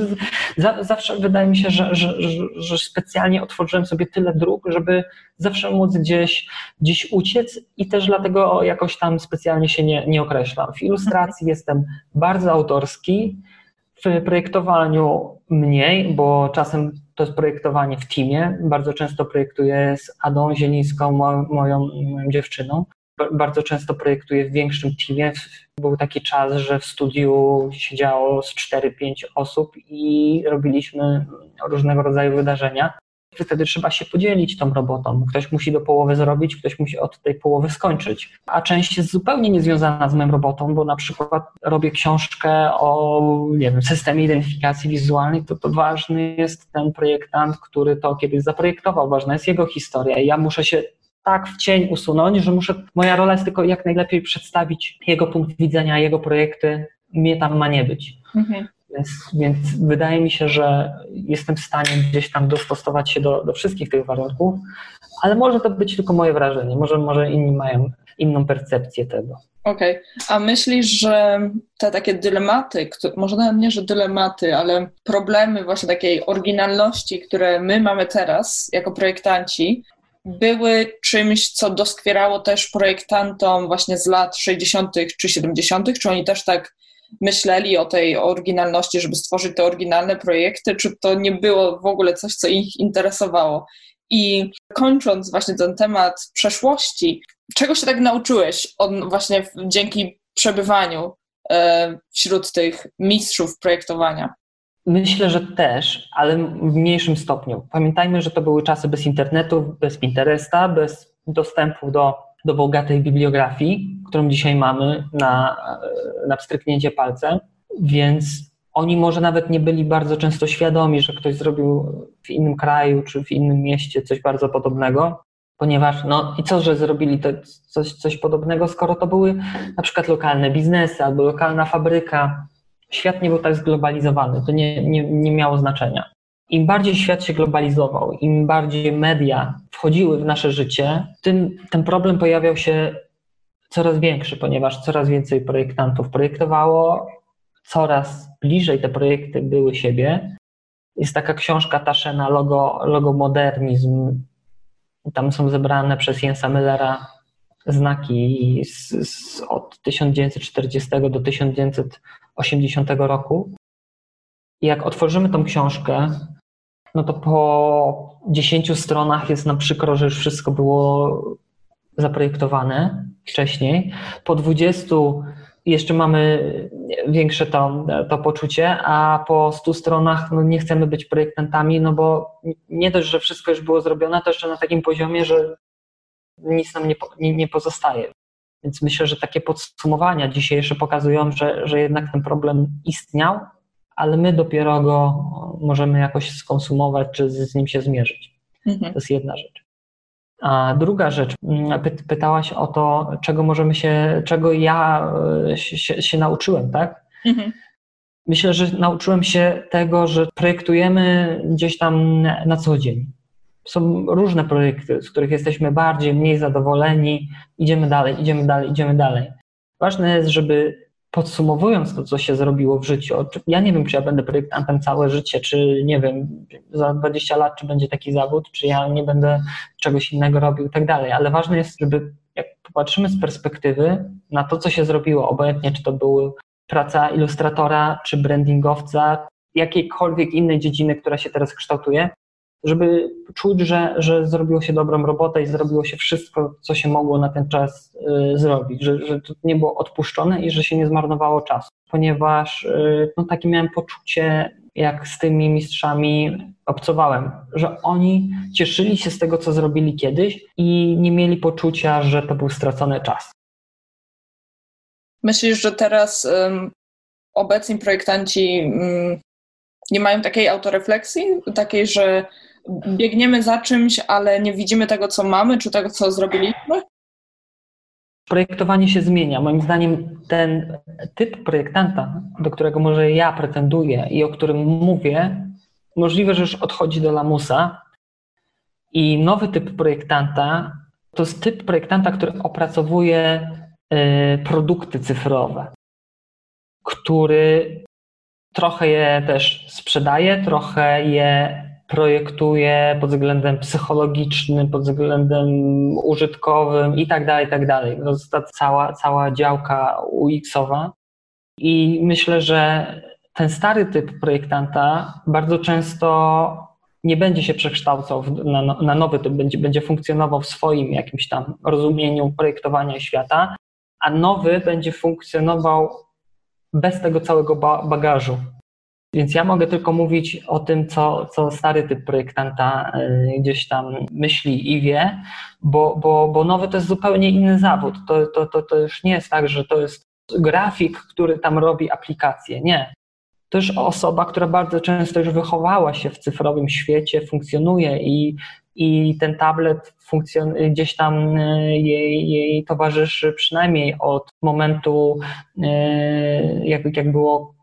za, zawsze wydaje mi się, że, że, że, specjalnie otworzyłem sobie tyle dróg, żeby zawsze móc gdzieś, gdzieś uciec i też dlatego jakoś tam specjalnie się nie, nie określam. W ilustracji jestem bardzo autorski, w projektowaniu mniej, bo czasem to jest projektowanie w teamie. Bardzo często projektuję z Adą Zielińską, moją, moją dziewczyną bardzo często projektuję w większym teamie. Był taki czas, że w studiu siedziało z 4-5 osób i robiliśmy różnego rodzaju wydarzenia. Wtedy trzeba się podzielić tą robotą. Ktoś musi do połowy zrobić, ktoś musi od tej połowy skończyć. A część jest zupełnie niezwiązana z moją robotą, bo na przykład robię książkę o nie wiem, systemie identyfikacji wizualnej, to, to ważny jest ten projektant, który to kiedyś zaprojektował, ważna jest jego historia. Ja muszę się tak w cień usunąć, że muszę, moja rola jest tylko jak najlepiej przedstawić jego punkt widzenia, jego projekty, mnie tam ma nie być. Mhm. Więc, więc wydaje mi się, że jestem w stanie gdzieś tam dostosować się do, do wszystkich tych warunków, ale może to być tylko moje wrażenie, może, może inni mają inną percepcję tego. Okej, okay. a myślisz, że te takie dylematy, może nawet nie, że dylematy, ale problemy właśnie takiej oryginalności, które my mamy teraz jako projektanci, były czymś, co doskwierało też projektantom właśnie z lat 60. czy 70., czy oni też tak myśleli o tej oryginalności, żeby stworzyć te oryginalne projekty, czy to nie było w ogóle coś, co ich interesowało. I kończąc właśnie ten temat przeszłości, czego się tak nauczyłeś on właśnie dzięki przebywaniu e, wśród tych mistrzów projektowania? Myślę, że też, ale w mniejszym stopniu. Pamiętajmy, że to były czasy bez internetu, bez Pinteresta, bez dostępu do, do bogatej bibliografii, którą dzisiaj mamy na, na pstryknięcie palcem, więc oni może nawet nie byli bardzo często świadomi, że ktoś zrobił w innym kraju czy w innym mieście coś bardzo podobnego, ponieważ no i co, że zrobili to coś, coś podobnego, skoro to były na przykład lokalne biznesy albo lokalna fabryka, świat nie był tak zglobalizowany, to nie, nie, nie miało znaczenia. Im bardziej świat się globalizował, im bardziej media wchodziły w nasze życie, tym ten problem pojawiał się coraz większy, ponieważ coraz więcej projektantów projektowało, coraz bliżej te projekty były siebie. Jest taka książka Taszena, Logo, Logo Modernizm. Tam są zebrane przez Jensa Millera znaki z, z, od 1940 do 1980 roku. I jak otworzymy tą książkę, no to po 10 stronach jest nam przykro, że już wszystko było zaprojektowane wcześniej. Po 20 jeszcze mamy większe to, to poczucie, a po 100 stronach no nie chcemy być projektantami, no bo nie dość, że wszystko już było zrobione, to jeszcze na takim poziomie, że nic nam nie, nie, nie pozostaje. Więc myślę, że takie podsumowania dzisiejsze pokazują, że, że jednak ten problem istniał, ale my dopiero go możemy jakoś skonsumować, czy z nim się zmierzyć. Mhm. To jest jedna rzecz. A druga rzecz, mm, py, pytałaś o to, czego możemy się, czego ja e, się, się nauczyłem, tak? Mhm. Myślę, że nauczyłem się tego, że projektujemy gdzieś tam na co dzień. Są różne projekty, z których jesteśmy bardziej, mniej zadowoleni. Idziemy dalej, idziemy dalej, idziemy dalej. Ważne jest, żeby podsumowując to, co się zrobiło w życiu, ja nie wiem, czy ja będę projektantem całe życie, czy nie wiem, za 20 lat, czy będzie taki zawód, czy ja nie będę czegoś innego robił i tak dalej, ale ważne jest, żeby jak popatrzymy z perspektywy na to, co się zrobiło, obojętnie czy to była praca ilustratora, czy brandingowca, jakiejkolwiek innej dziedziny, która się teraz kształtuje, żeby czuć, że, że zrobiło się dobrą robotę i zrobiło się wszystko, co się mogło na ten czas y, zrobić, że, że to nie było odpuszczone i że się nie zmarnowało czasu, ponieważ y, no, takie miałem poczucie, jak z tymi mistrzami obcowałem, że oni cieszyli się z tego, co zrobili kiedyś i nie mieli poczucia, że to był stracony czas. Myślisz, że teraz um, obecni projektanci um, nie mają takiej autorefleksji, takiej, że biegniemy za czymś, ale nie widzimy tego, co mamy, czy tego, co zrobiliśmy? Projektowanie się zmienia. Moim zdaniem ten typ projektanta, do którego może ja pretenduję i o którym mówię, możliwe, że już odchodzi do lamusa. I nowy typ projektanta to jest typ projektanta, który opracowuje y, produkty cyfrowe, który trochę je też sprzedaje, trochę je projektuje pod względem psychologicznym, pod względem użytkowym i tak dalej, i tak dalej. To jest ta cała, cała działka UX-owa. I myślę, że ten stary typ projektanta bardzo często nie będzie się przekształcał na, na nowy typ, będzie, będzie funkcjonował w swoim jakimś tam rozumieniu projektowania świata, a nowy będzie funkcjonował bez tego całego bagażu więc ja mogę tylko mówić o tym, co, co stary typ projektanta y, gdzieś tam myśli i wie, bo, bo, bo nowy to jest zupełnie inny zawód. To, to, to, to już nie jest tak, że to jest grafik, który tam robi aplikację. Nie. To już osoba, która bardzo często już wychowała się w cyfrowym świecie, funkcjonuje i, i ten tablet funkcjon- gdzieś tam y, jej, jej towarzyszy przynajmniej od momentu, y, jak, jak było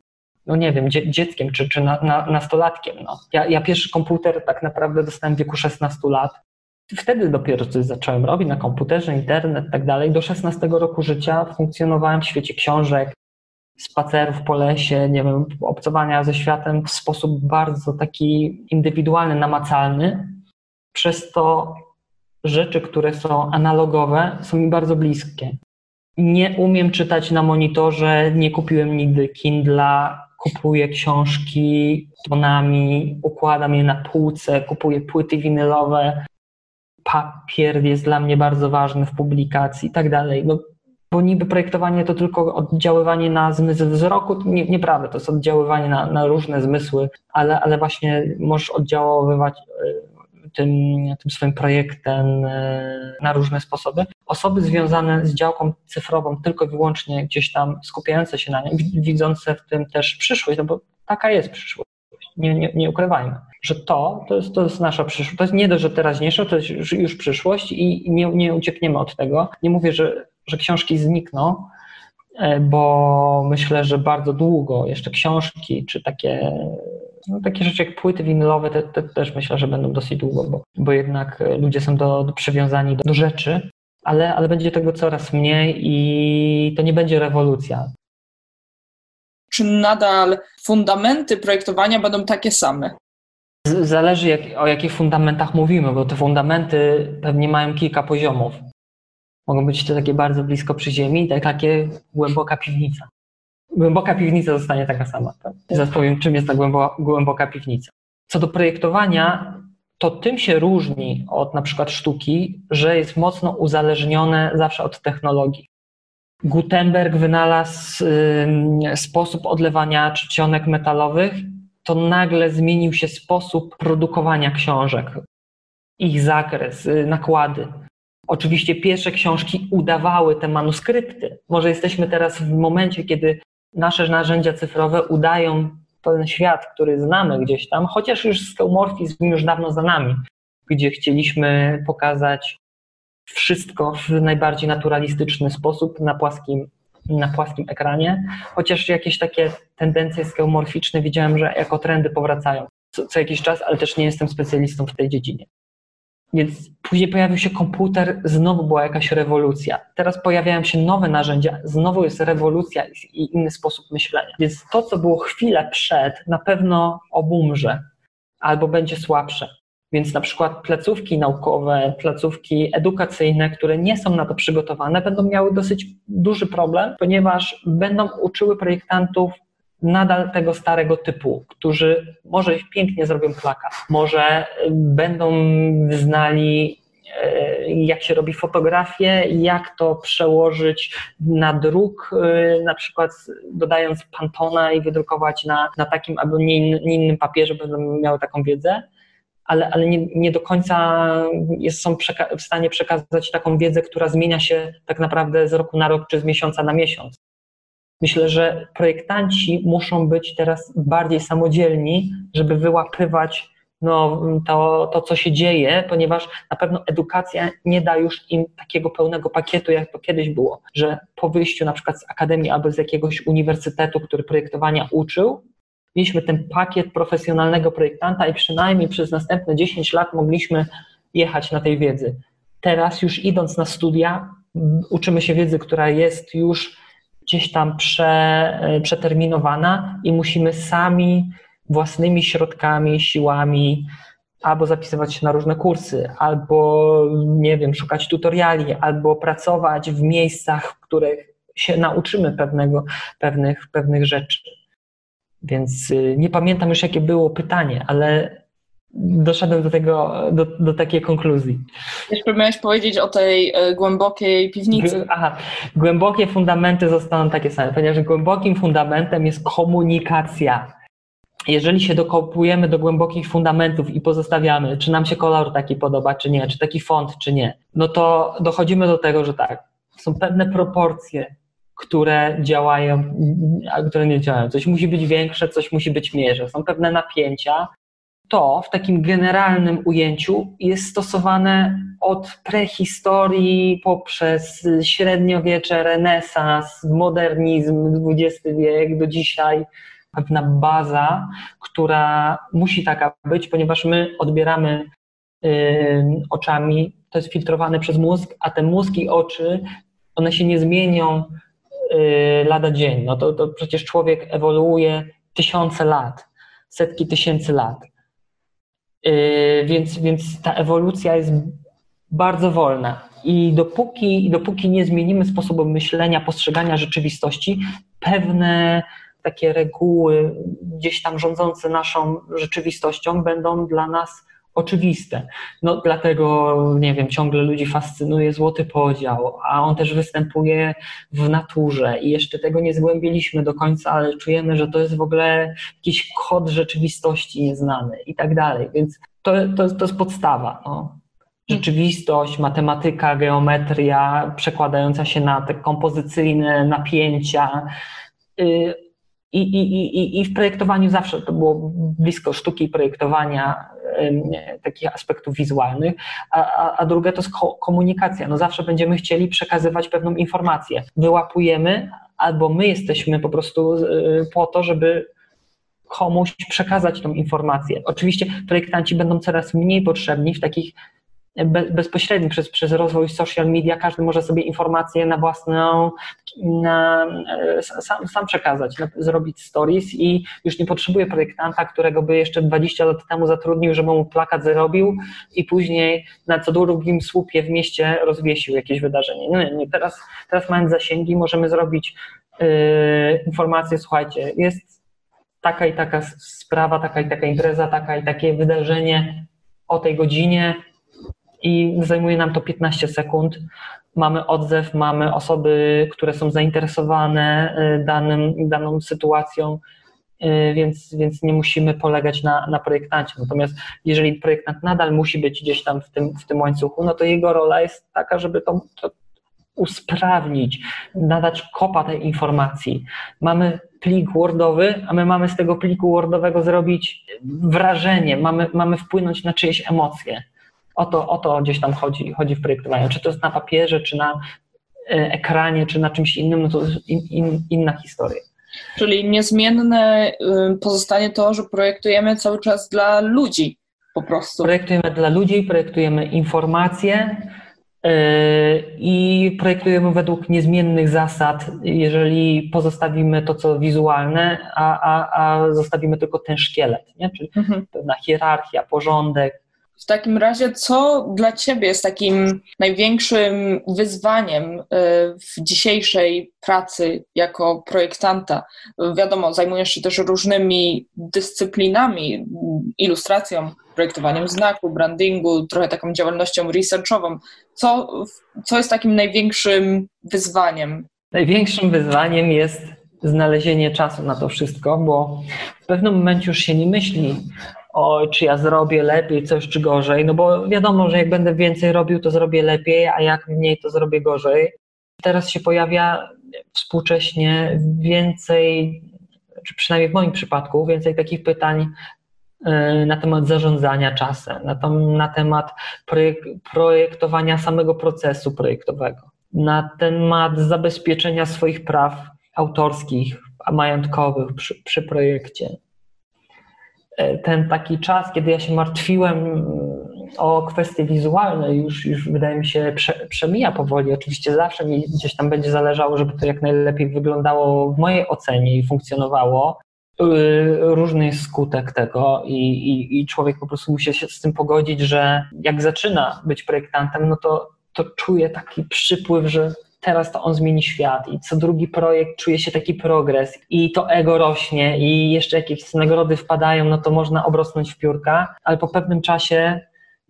no nie wiem, dzieckiem czy, czy na, na, nastolatkiem. No. Ja, ja pierwszy komputer tak naprawdę dostałem w wieku 16 lat. Wtedy dopiero coś zacząłem robić na komputerze, internet i tak dalej. Do 16 roku życia funkcjonowałem w świecie książek, spacerów po lesie, nie wiem, obcowania ze światem w sposób bardzo taki indywidualny, namacalny. Przez to rzeczy, które są analogowe, są mi bardzo bliskie. Nie umiem czytać na monitorze, nie kupiłem nigdy Kindla, kupuję książki tonami, układam je na półce, kupuję płyty winylowe, papier jest dla mnie bardzo ważny w publikacji i tak dalej. No, bo niby projektowanie to tylko oddziaływanie na zmysł wzroku, nie, nieprawda, to jest oddziaływanie na, na różne zmysły, ale, ale właśnie możesz oddziaływać tym, tym swoim projektem e, na różne sposoby. Osoby związane z działką cyfrową tylko i wyłącznie gdzieś tam skupiające się na nim, widzące w tym też przyszłość, no bo taka jest przyszłość. Nie, nie, nie ukrywajmy, że to, to jest, to jest nasza przyszłość. To jest nie dość, że teraźniejsza, to jest już, już przyszłość i nie, nie uciekniemy od tego. Nie mówię, że, że książki znikną, e, bo myślę, że bardzo długo jeszcze książki czy takie no, takie rzeczy jak płyty winylowe te, te też myślę, że będą dosyć długo, bo, bo jednak ludzie są do, do przywiązani do, do rzeczy, ale, ale będzie tego coraz mniej i to nie będzie rewolucja. czy nadal fundamenty projektowania będą takie same? Zależy jak, o jakich fundamentach mówimy, bo te fundamenty pewnie mają kilka poziomów. Mogą być to takie bardzo blisko przy ziemi, tak takie głęboka piwnica. Głęboka piwnica zostanie taka sama. Tak? Zaraz powiem, czym jest ta głęboka, głęboka piwnica. Co do projektowania, to tym się różni od na przykład sztuki, że jest mocno uzależnione zawsze od technologii. Gutenberg wynalazł y, sposób odlewania czcionek metalowych, to nagle zmienił się sposób produkowania książek, ich zakres, y, nakłady. Oczywiście pierwsze książki udawały te manuskrypty. Może jesteśmy teraz w momencie, kiedy nasze narzędzia cyfrowe udają ten świat, który znamy gdzieś tam, chociaż już skeumorfizm już dawno za nami, gdzie chcieliśmy pokazać wszystko w najbardziej naturalistyczny sposób na płaskim, na płaskim ekranie, chociaż jakieś takie tendencje skeumorficzne widziałem, że jako trendy powracają co, co jakiś czas, ale też nie jestem specjalistą w tej dziedzinie. Więc później pojawił się komputer, znowu była jakaś rewolucja. Teraz pojawiają się nowe narzędzia, znowu jest rewolucja i inny sposób myślenia. Więc to, co było chwilę przed, na pewno obumrze albo będzie słabsze. Więc na przykład placówki naukowe, placówki edukacyjne, które nie są na to przygotowane, będą miały dosyć duży problem, ponieważ będą uczyły projektantów nadal tego starego typu, którzy może pięknie zrobią plakat, może będą znali y, jak się robi fotografię, jak to przełożyć na druk, y, na przykład dodając pantona i wydrukować na, na takim albo nie, innym papierze, będą miały taką wiedzę, ale, ale nie, nie do końca jest, są w stanie przekazać taką wiedzę, która zmienia się tak naprawdę z roku na rok czy z miesiąca na miesiąc. Myślę, że projektanci muszą być teraz bardziej samodzielni, żeby wyłapywać no, to, to, co się dzieje, ponieważ na pewno edukacja nie da już im takiego pełnego pakietu, jak to kiedyś było, że po wyjściu na przykład z akademii albo z jakiegoś uniwersytetu, który projektowania uczył, mieliśmy ten pakiet profesjonalnego projektanta i przynajmniej przez następne 10 lat mogliśmy jechać na tej wiedzy. Teraz już idąc na studia, uczymy się wiedzy, która jest już gdzieś tam prze, e, przeterminowana i musimy sami własnymi środkami, siłami albo zapisywać się na różne kursy, albo nie wiem, szukać tutoriali, albo pracować w miejscach, w których się nauczymy pewnego, pewnych, pewnych rzeczy. Więc y, nie pamiętam już, jakie było pytanie, ale doszedłem do tego, do, do takiej konkluzji. Jeszcze miałeś powiedzieć o tej e, głębokiej piwnicy. Aha, głębokie fundamenty zostaną takie same, ponieważ głębokim fundamentem jest komunikacja. Jeżeli się dokopujemy do głębokich fundamentów i pozostawiamy, czy nam się kolor taki podoba, czy nie, czy taki font, czy nie, no to dochodzimy do tego, że tak, są pewne proporcje, które działają, a które nie działają. Coś musi być większe, coś musi być mniejsze. Są pewne napięcia, to w takim generalnym ujęciu jest stosowane od prehistorii poprzez średniowiecze, renesans, modernizm, XX wiek do dzisiaj. Pewna baza, która musi taka być, ponieważ my odbieramy y, oczami, to jest filtrowane przez mózg, a te mózg i oczy, one się nie zmienią y, lada dzień. No to, to przecież człowiek ewoluuje tysiące lat, setki tysięcy lat. Yy, więc, więc ta ewolucja jest bardzo wolna. I dopóki, dopóki nie zmienimy sposobu myślenia, postrzegania rzeczywistości, pewne takie reguły gdzieś tam rządzące naszą rzeczywistością będą dla nas oczywiste. No dlatego, nie wiem, ciągle ludzi fascynuje złoty podział, a on też występuje w naturze i jeszcze tego nie zgłębiliśmy do końca, ale czujemy, że to jest w ogóle jakiś kod rzeczywistości nieznany i tak dalej, więc to, to, to jest podstawa. No. Rzeczywistość, matematyka, geometria przekładająca się na te kompozycyjne napięcia, y, i, i, i, I w projektowaniu zawsze to było blisko sztuki projektowania, takich aspektów wizualnych, a, a, drugie to jest komunikacja. No zawsze będziemy chcieli przekazywać pewną informację. Wyłapujemy, albo my jesteśmy po prostu y, po to, żeby komuś przekazać tą informację. Oczywiście projektanci będą coraz mniej potrzebni w takich bezpośredni przez, przez rozwój social media, każdy może sobie informacje na własną, na, sam, sam przekazać, zrobić stories i już nie potrzebuje projektanta, którego by jeszcze 20 lat temu zatrudnił, żeby mu plakat zrobił i później na co drugim słupie w mieście rozwiesił jakieś wydarzenie. Nie, nie, teraz, teraz mając zasięgi możemy zrobić yy, informację, słuchajcie, jest taka i taka sprawa, taka i taka impreza, taka i takie wydarzenie o tej godzinie, i zajmuje nam to 15 sekund. Mamy odzew, mamy osoby, które są zainteresowane y, danym, daną sytuacją, y, więc, więc nie musimy polegać na, na projektancie. Natomiast jeżeli projektant nadal musi być gdzieś tam w tym, w tym łańcuchu, no to jego rola jest taka, żeby to, to usprawnić, nadać kopa tej informacji. Mamy plik Wordowy, a my mamy z tego pliku Wordowego zrobić wrażenie, mamy, mamy wpłynąć na czyjeś emocje. O to, o to gdzieś tam chodzi, chodzi w projektowaniu. Czy to jest na papierze, czy na e, ekranie, czy na czymś innym, no to jest in, in, inna historia. Czyli niezmienne y, pozostanie to, że projektujemy cały czas dla ludzi po prostu. Projektujemy dla ludzi, projektujemy informacje y, i projektujemy według niezmiennych zasad, jeżeli pozostawimy to, co wizualne, a, a, a zostawimy tylko ten szkielet, nie? czyli mhm. pewna hierarchia, porządek, w takim razie, co dla Ciebie jest takim największym wyzwaniem y, w dzisiejszej pracy jako projektanta? Wiadomo, zajmujesz się też różnymi dyscyplinami, ilustracją, projektowaniem znaku, brandingu, trochę taką działalnością researchową. Co, co jest takim największym wyzwaniem? Największym wyzwaniem jest znalezienie czasu na to wszystko, bo w pewnym momencie już się nie myśli o, czy ja zrobię lepiej coś, czy gorzej, no bo wiadomo, że jak będę więcej robił, to zrobię lepiej, a jak mniej, to zrobię gorzej. Teraz się pojawia współcześnie więcej, czy przynajmniej w moim przypadku, więcej takich pytań e, na temat zarządzania czasem, na, na temat projek projektowania samego procesu projektowego, na temat zabezpieczenia swoich praw autorskich, majątkowych przy, przy projekcie ten taki czas, kiedy ja się martwiłem mm, o kwestie wizualne, już, już wydaje mi się prze, przemija powoli. Oczywiście zawsze mi gdzieś tam będzie zależało, żeby to jak najlepiej wyglądało w mojej ocenie i funkcjonowało. Y, różny jest skutek tego i, i, i człowiek po prostu musi się z tym pogodzić, że jak zaczyna być projektantem, no to, to czuje taki przypływ, że teraz to on zmieni świat i co drugi projekt czuje się taki progres i to ego rośnie i jeszcze jakieś nagrody wpadają, no to można obrosnąć w piórka, ale po pewnym czasie,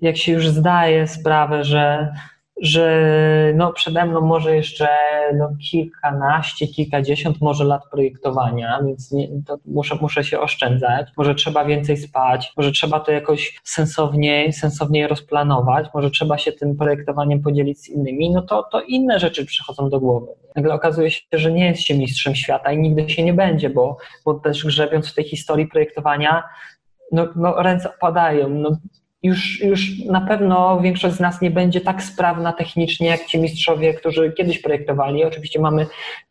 jak się już zdaje sprawę, że że no przede mną może jeszcze no kilkanaście, kilkadziesiąt może lat projektowania, więc nie, muszę, muszę się oszczędzać. Może trzeba więcej spać, może trzeba to jakoś sensowniej, sensowniej rozplanować, może trzeba się tym projektowaniem podzielić z innymi, no to, to inne rzeczy przychodzą do głowy. Nagle okazuje się, że nie jest się mistrzem świata i nigdy się nie będzie, bo, bo też grzebiąc w tej historii projektowania, no, no ręce opadają. No, już, już na pewno większość z nas nie będzie tak sprawna technicznie jak ci mistrzowie, którzy kiedyś projektowali. Oczywiście mamy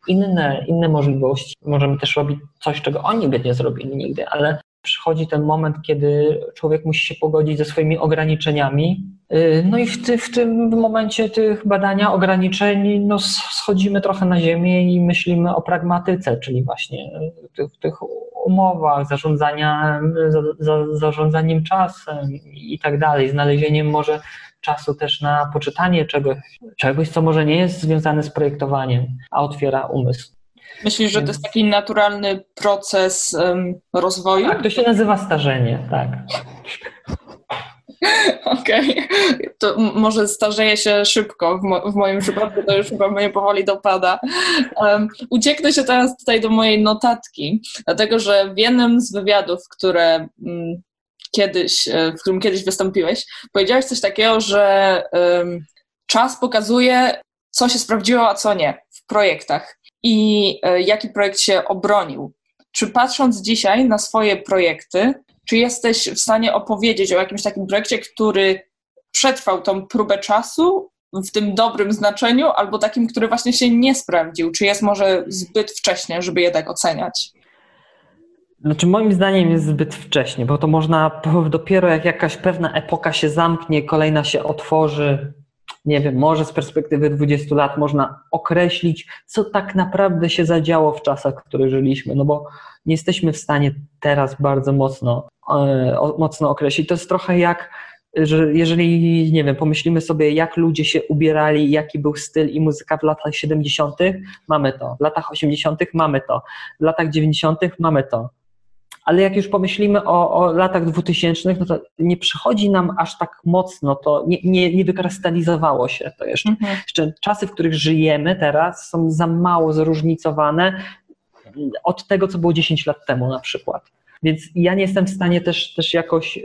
inne, inne możliwości. Możemy też robić coś, czego oni by nie zrobili nigdy, ale przychodzi ten moment, kiedy człowiek musi się pogodzić ze swoimi ograniczeniami. Y, no i w, ty, w tym momencie tych badania ograniczeń no, schodzimy trochę na ziemię i myślimy o pragmatyce, czyli właśnie tych, tych umowach, zarządzania, za, za, zarządzaniem czasem i tak dalej, znalezieniem może czasu też na poczytanie czegoś, czegoś, co może nie jest związane z projektowaniem, a otwiera umysł. Myślisz, że to jest taki naturalny proces um, rozwoju? Tak, to się nazywa starzenie, tak. Okej, okay. to może starzeje się szybko, w, mo w, moim przypadku to już chyba mnie powoli dopada. Um, ucieknę się teraz tutaj do mojej notatki, dlatego że w jednym z wywiadów, które um, kiedyś, e, w którym kiedyś wystąpiłeś, powiedziałeś coś takiego, że um, czas pokazuje, co się sprawdziło, a co nie w projektach i e, jaki projekt się obronił. Czy patrząc dzisiaj na swoje projekty, czy jesteś w stanie opowiedzieć o jakimś takim projekcie, który przetrwał tą próbę czasu w tym dobrym znaczeniu, albo takim, który właśnie się nie sprawdził? Czy jest może zbyt wcześnie, żeby je tak oceniać? Znaczy, moim zdaniem jest zbyt wcześnie, bo to można dopiero jak jakaś pewna epoka się zamknie, kolejna się otworzy, nie wiem, może z perspektywy 20 lat można określić, co tak naprawdę się zadziało w czasach, w których żyliśmy, no bo nie jesteśmy w stanie teraz bardzo mocno, e, mocno określić. To jest trochę jak, że jeżeli, nie wiem, pomyślimy sobie, jak ludzie się ubierali, jaki był styl i muzyka w latach 70., mamy to. W latach 80., mamy to. W latach 90., mamy to ale jak już pomyślimy o, o latach dwutysięcznych, no to nie przychodzi nam aż tak mocno, to nie, nie, nie wykrystalizowało się to jeszcze. Mhm. jeszcze. Czasy, w których żyjemy teraz są za mało zróżnicowane od tego, co było 10 lat temu na przykład. Więc ja nie jestem w stanie też, też jakoś,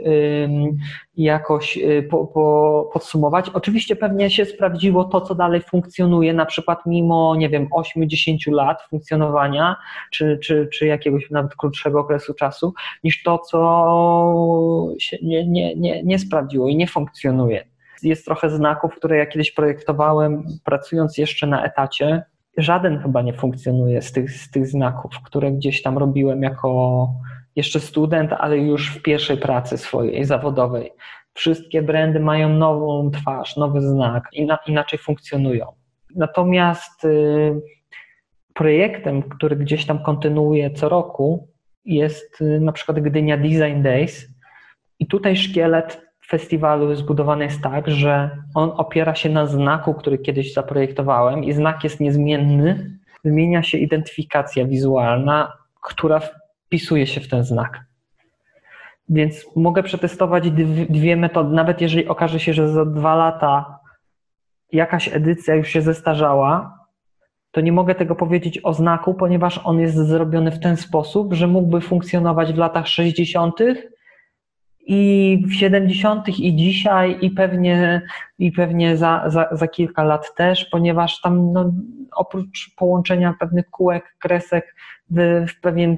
jakoś y, po, po podsumować. Oczywiście pewnie się sprawdziło to, co dalej funkcjonuje, na przykład mimo, nie wiem, 8-10 lat funkcjonowania, czy, czy, czy jakiegoś nawet krótszego okresu czasu, niż to, co się nie, nie, nie, nie sprawdziło i nie funkcjonuje. Jest trochę znaków, które ja kiedyś projektowałem, pracując jeszcze na etacie. Żaden chyba nie funkcjonuje z tych, z tych znaków, które gdzieś tam robiłem jako, jeszcze student, ale już w pierwszej pracy swojej zawodowej. Wszystkie brandy mają nową twarz, nowy znak, inaczej funkcjonują. Natomiast y, projektem, który gdzieś tam kontynuuje co roku, jest y, na przykład Gdynia Design Days. I tutaj szkielet festiwalu zbudowany jest tak, że on opiera się na znaku, który kiedyś zaprojektowałem, i znak jest niezmienny. Zmienia się identyfikacja wizualna, która wpisuje się w ten znak. Więc mogę przetestować dwie metody, nawet jeżeli okaże się, że za dwa lata jakaś edycja już się zestarzała, to nie mogę tego powiedzieć o znaku, ponieważ on jest zrobiony w ten sposób, że mógłby funkcjonować w latach 60. i w 70. i dzisiaj, i pewnie, i pewnie za, za, za kilka lat też, ponieważ tam no, oprócz połączenia pewnych kółek, kresek, w, pewien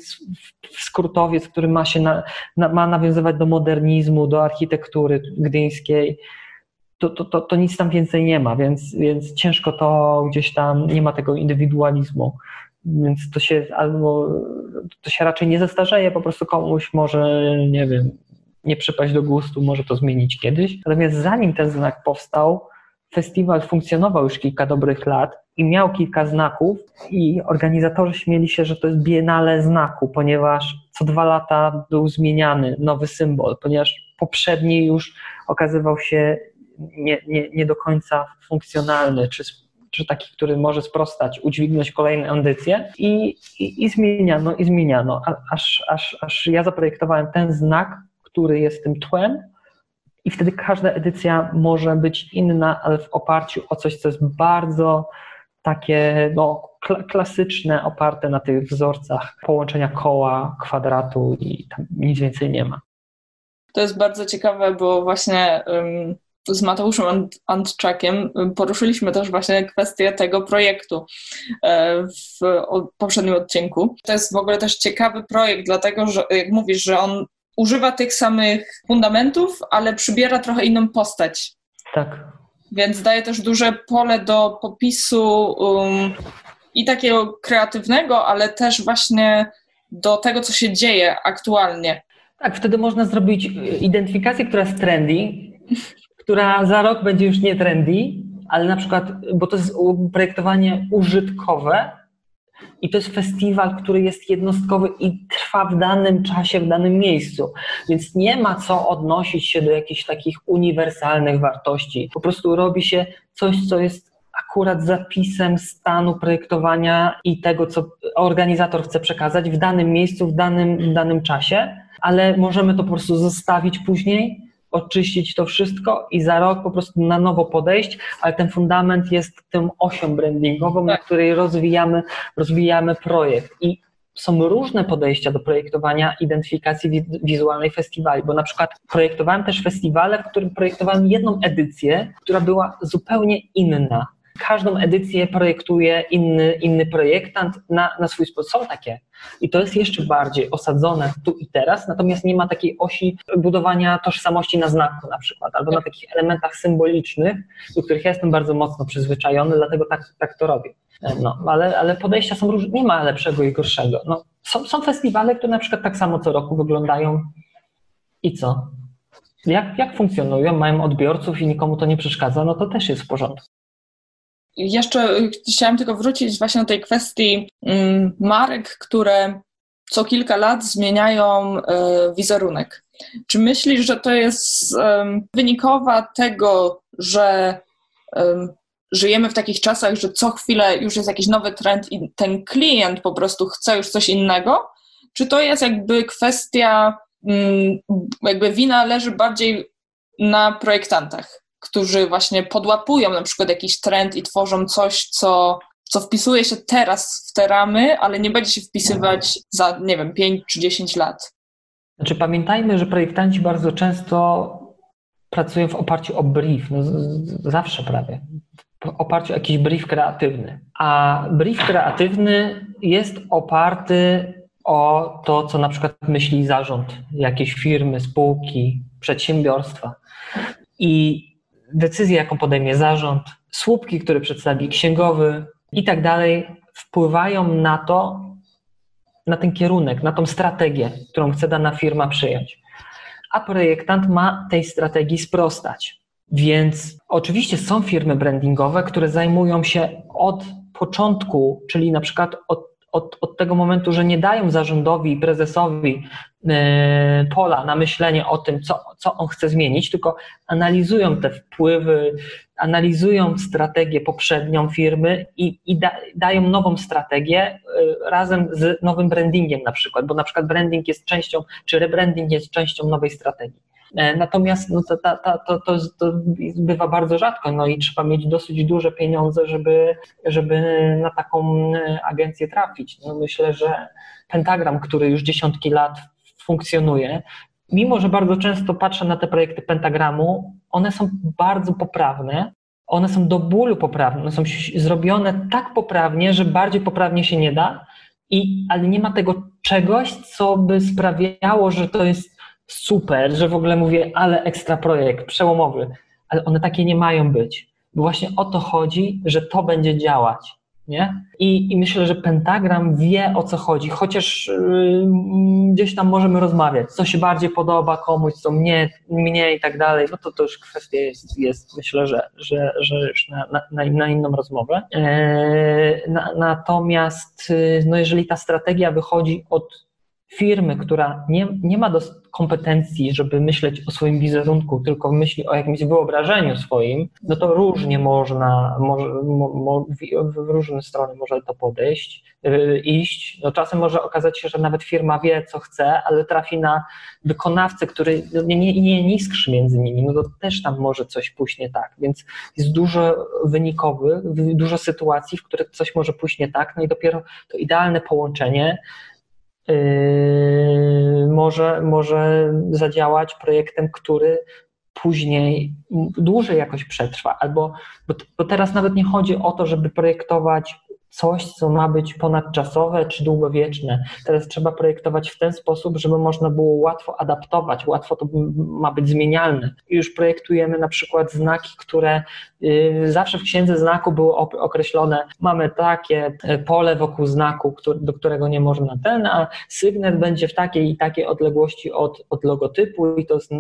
skrótowiec, który ma się na, na, ma nawiązywać do modernizmu, do architektury gdyńskiej, to, to, to, to, nic tam więcej nie ma, więc, więc ciężko to gdzieś tam, nie ma tego indywidualizmu. Więc to się albo to się raczej nie zestarzeje, po prostu komuś może, nie wiem, nie przypaść do gustu, może to zmienić kiedyś. Natomiast zanim ten znak powstał, festiwal funkcjonował już kilka dobrych lat i miał kilka znaków i organizatorzy śmieli się, że to jest biennale znaku, ponieważ co dwa lata był zmieniany nowy symbol, ponieważ poprzedni już okazywał się nie, nie, nie do końca funkcjonalny, czy, czy taki, który może sprostać, udźwignąć kolejne edycje i, i, i zmieniano, i zmieniano, aż, aż, aż ja zaprojektowałem ten znak, który jest tym tłem, i wtedy każda edycja może być inna, ale w oparciu o coś, co jest bardzo takie no, kl klasyczne, oparte na tych wzorcach połączenia koła, kwadratu i tam nic więcej nie ma. To jest bardzo ciekawe, bo właśnie z Mateuszem Antczakiem poruszyliśmy też właśnie kwestię tego projektu e, w poprzednim odcinku. To jest w ogóle też ciekawy projekt, dlatego że jak mówisz, że on używa tych samych fundamentów, ale przybiera trochę inną postać. Tak. Więc daje też duże pole do popisu um, i takiego kreatywnego, ale też właśnie do tego, co się dzieje aktualnie. Tak, wtedy można zrobić identyfikację, która jest trendy, która za rok będzie już nie trendy, ale na przykład, bo to jest projektowanie użytkowe, i to jest festiwal, który jest jednostkowy i trwa w danym czasie, w danym miejscu. Więc nie ma co odnosić się do jakichś takich uniwersalnych wartości. Po prostu robi się coś, co jest akurat zapisem stanu projektowania i tego, co organizator chce przekazać w danym miejscu, w danym, w danym czasie, ale możemy to po prostu zostawić później oczyścić to wszystko i za rok po prostu na nowo podejść, ale ten fundament jest tą osią brandingową, na której rozwijamy, rozwijamy projekt. I są różne podejścia do projektowania identyfikacji wizualnej festiwali, bo na przykład projektowałem też festiwale, w którym projektowałem jedną edycję, która była zupełnie inna. Każdą edycję projektuje inny, inny projektant na, na swój sposób. Są takie. I to jest jeszcze bardziej osadzone tu i teraz, natomiast nie ma takiej osi budowania tożsamości na znaku na przykład, albo na takich elementach symbolicznych, do których ja jestem bardzo mocno przyzwyczajony, dlatego tak, tak to robię. No, ale, ale podejścia są różne, nie ma lepszego i gorszego. No, są, są festiwale, które na przykład tak samo co roku wyglądają i co? Jak, jak funkcjonują, mają odbiorców i nikomu to nie przeszkadza, no to też jest w porządku. Jeszcze chciałam tylko wrócić właśnie do tej kwestii mm, marek, które co kilka lat zmieniają e, wizerunek. Czy myślisz, że to jest wynikowa tego, że żyjemy w takich czasach, że co chwilę już jest jakiś nowy trend i ten klient po prostu chce już coś innego? Czy to jest jakby kwestia, mm, jakby wina leży bardziej na projektantach, którzy właśnie podłapują na przykład jakiś trend i tworzą coś, co, co wpisuje się teraz w te ramy, ale nie będzie się wpisywać za, nie wiem, 5 czy 10 lat? Znaczy pamiętajmy, że projektanci bardzo często pracują w oparciu o brief, no, zawsze prawie w oparciu o jakiś brief kreatywny. A brief kreatywny jest oparty o to, co na przykład myśli zarząd jakiejś firmy, spółki, przedsiębiorstwa. I decyzję, jaką podejmie zarząd, słupki, które przedstawi księgowy i tak dalej, wpływają na to, na ten kierunek, na tą strategię, którą chce dana firma przyjąć. A projektant ma tej strategii sprostać. Więc oczywiście są firmy brandingowe, które zajmują się od początku, czyli na przykład od, od, od tego momentu, że nie dają zarządowi i prezesowi yy, pola na myślenie o tym, co, co on chce zmienić, tylko analizują te wpływy, analizują strategię poprzednią firmy i, i da, dają nową strategię yy, razem z nowym brandingiem na przykład, bo na przykład branding jest częścią, czy rebranding jest częścią nowej strategii. E, natomiast no, to, to, to, to, to bywa bardzo rzadko, no i trzeba mieć dosyć duże pieniądze, żeby, żeby na taką e, agencję trafić. No, myślę, że Pentagram, który już dziesiątki lat funkcjonuje, mimo że bardzo często patrzę na te projekty Pentagramu, one są bardzo poprawne, one są do bólu poprawne, są zrobione tak poprawnie, że bardziej poprawnie się nie da, i, ale nie ma tego czegoś, co by sprawiało, że to jest super, że w ogóle mówię, ale ekstra projekt, przełomowy, ale one takie nie mają być. Bo właśnie o to chodzi, że to będzie działać. Nie? I, I myślę, że pentagram wie o co chodzi, chociaż yy, gdzieś tam możemy rozmawiać, co się bardziej podoba komuś, co mnie, mnie i tak dalej, no to to już kwestia jest, jest myślę, że, że, że już na, na, na inną rozmowę. Yy, na, natomiast yy, no jeżeli ta strategia wychodzi od firmy, która nie, nie ma kompetencji, żeby myśleć o swoim wizerunku, tylko myśli o jakimś wyobrażeniu swoim, no to różnie można, może, mo, w różne strony może to podejść, yy, iść. No czasem może okazać się, że nawet firma wie, co chce, ale trafi na wykonawcę, który nie, nie, nie niskszy między nimi, no to też tam może coś pójść nie tak. Więc jest dużo wynikowych, dużo sytuacji, w których coś może pójść nie tak, no i dopiero to idealne połączenie może, może zadziałać projektem, który później dłużej jakoś przetrwa, albo bo, bo teraz nawet nie chodzi o to, żeby projektować coś, co ma być ponadczasowe czy długowieczne. Teraz trzeba projektować w ten sposób, żeby można było łatwo adaptować, łatwo to ma być zmienialne. Już projektujemy na przykład znaki, które y, zawsze w księdze znaku były określone, mamy takie e, pole wokół znaku, do którego nie można ten, a sygnet będzie w takiej i takiej odległości od, od logotypu i to jest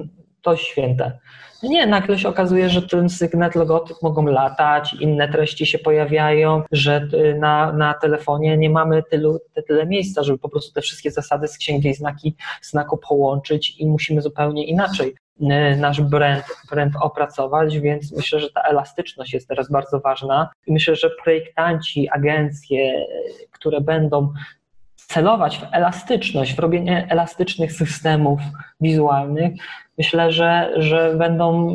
to święte. Nie, nagle się okazuje, że ten sygnet, logotyp mogą latać, inne treści się pojawiają, że y, na, na telefonie nie mamy tylu, tyle miejsca, żeby po prostu te wszystkie zasady z księgi i znaki znaku połączyć i musimy zupełnie inaczej y, nasz brand, brand opracować, więc myślę, że ta elastyczność jest teraz bardzo ważna. I myślę, że projektanci, agencje, które będą celować w elastyczność, w robienie elastycznych systemów wizualnych, myślę, że, że będą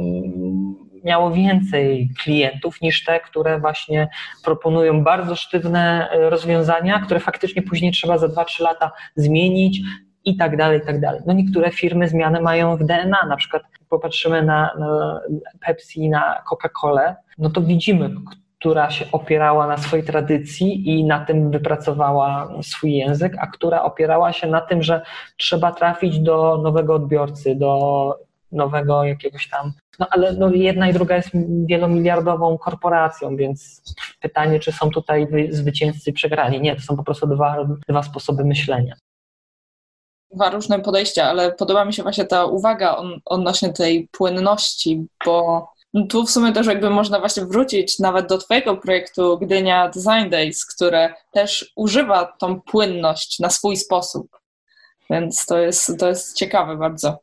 miało więcej klientów niż te, które właśnie proponują bardzo sztywne rozwiązania, które faktycznie później trzeba za 2-3 lata zmienić i tak dalej, i tak dalej. No niektóre firmy zmiany mają w DNA, na przykład popatrzymy na, na Pepsi, na Coca-Colę, no to widzimy, która się opierała na swojej tradycji i na tym wypracowała swój język, a która opierała się na tym, że trzeba trafić do nowego odbiorcy, do nowego jakiegoś tam. No ale no, jedna i druga jest wielomiliardową korporacją, więc pytanie, czy są tutaj zwycięzcy przegrani. Nie, to są po prostu dwa, dwa sposoby myślenia dwa różne podejścia, ale podoba mi się właśnie ta uwaga on, odnośnie tej płynności, bo tu w sumie też jakby można właśnie wrócić nawet do Twojego projektu Gdynia Design Days, które też używa tą płynność na swój sposób. Więc to jest, to jest ciekawe bardzo.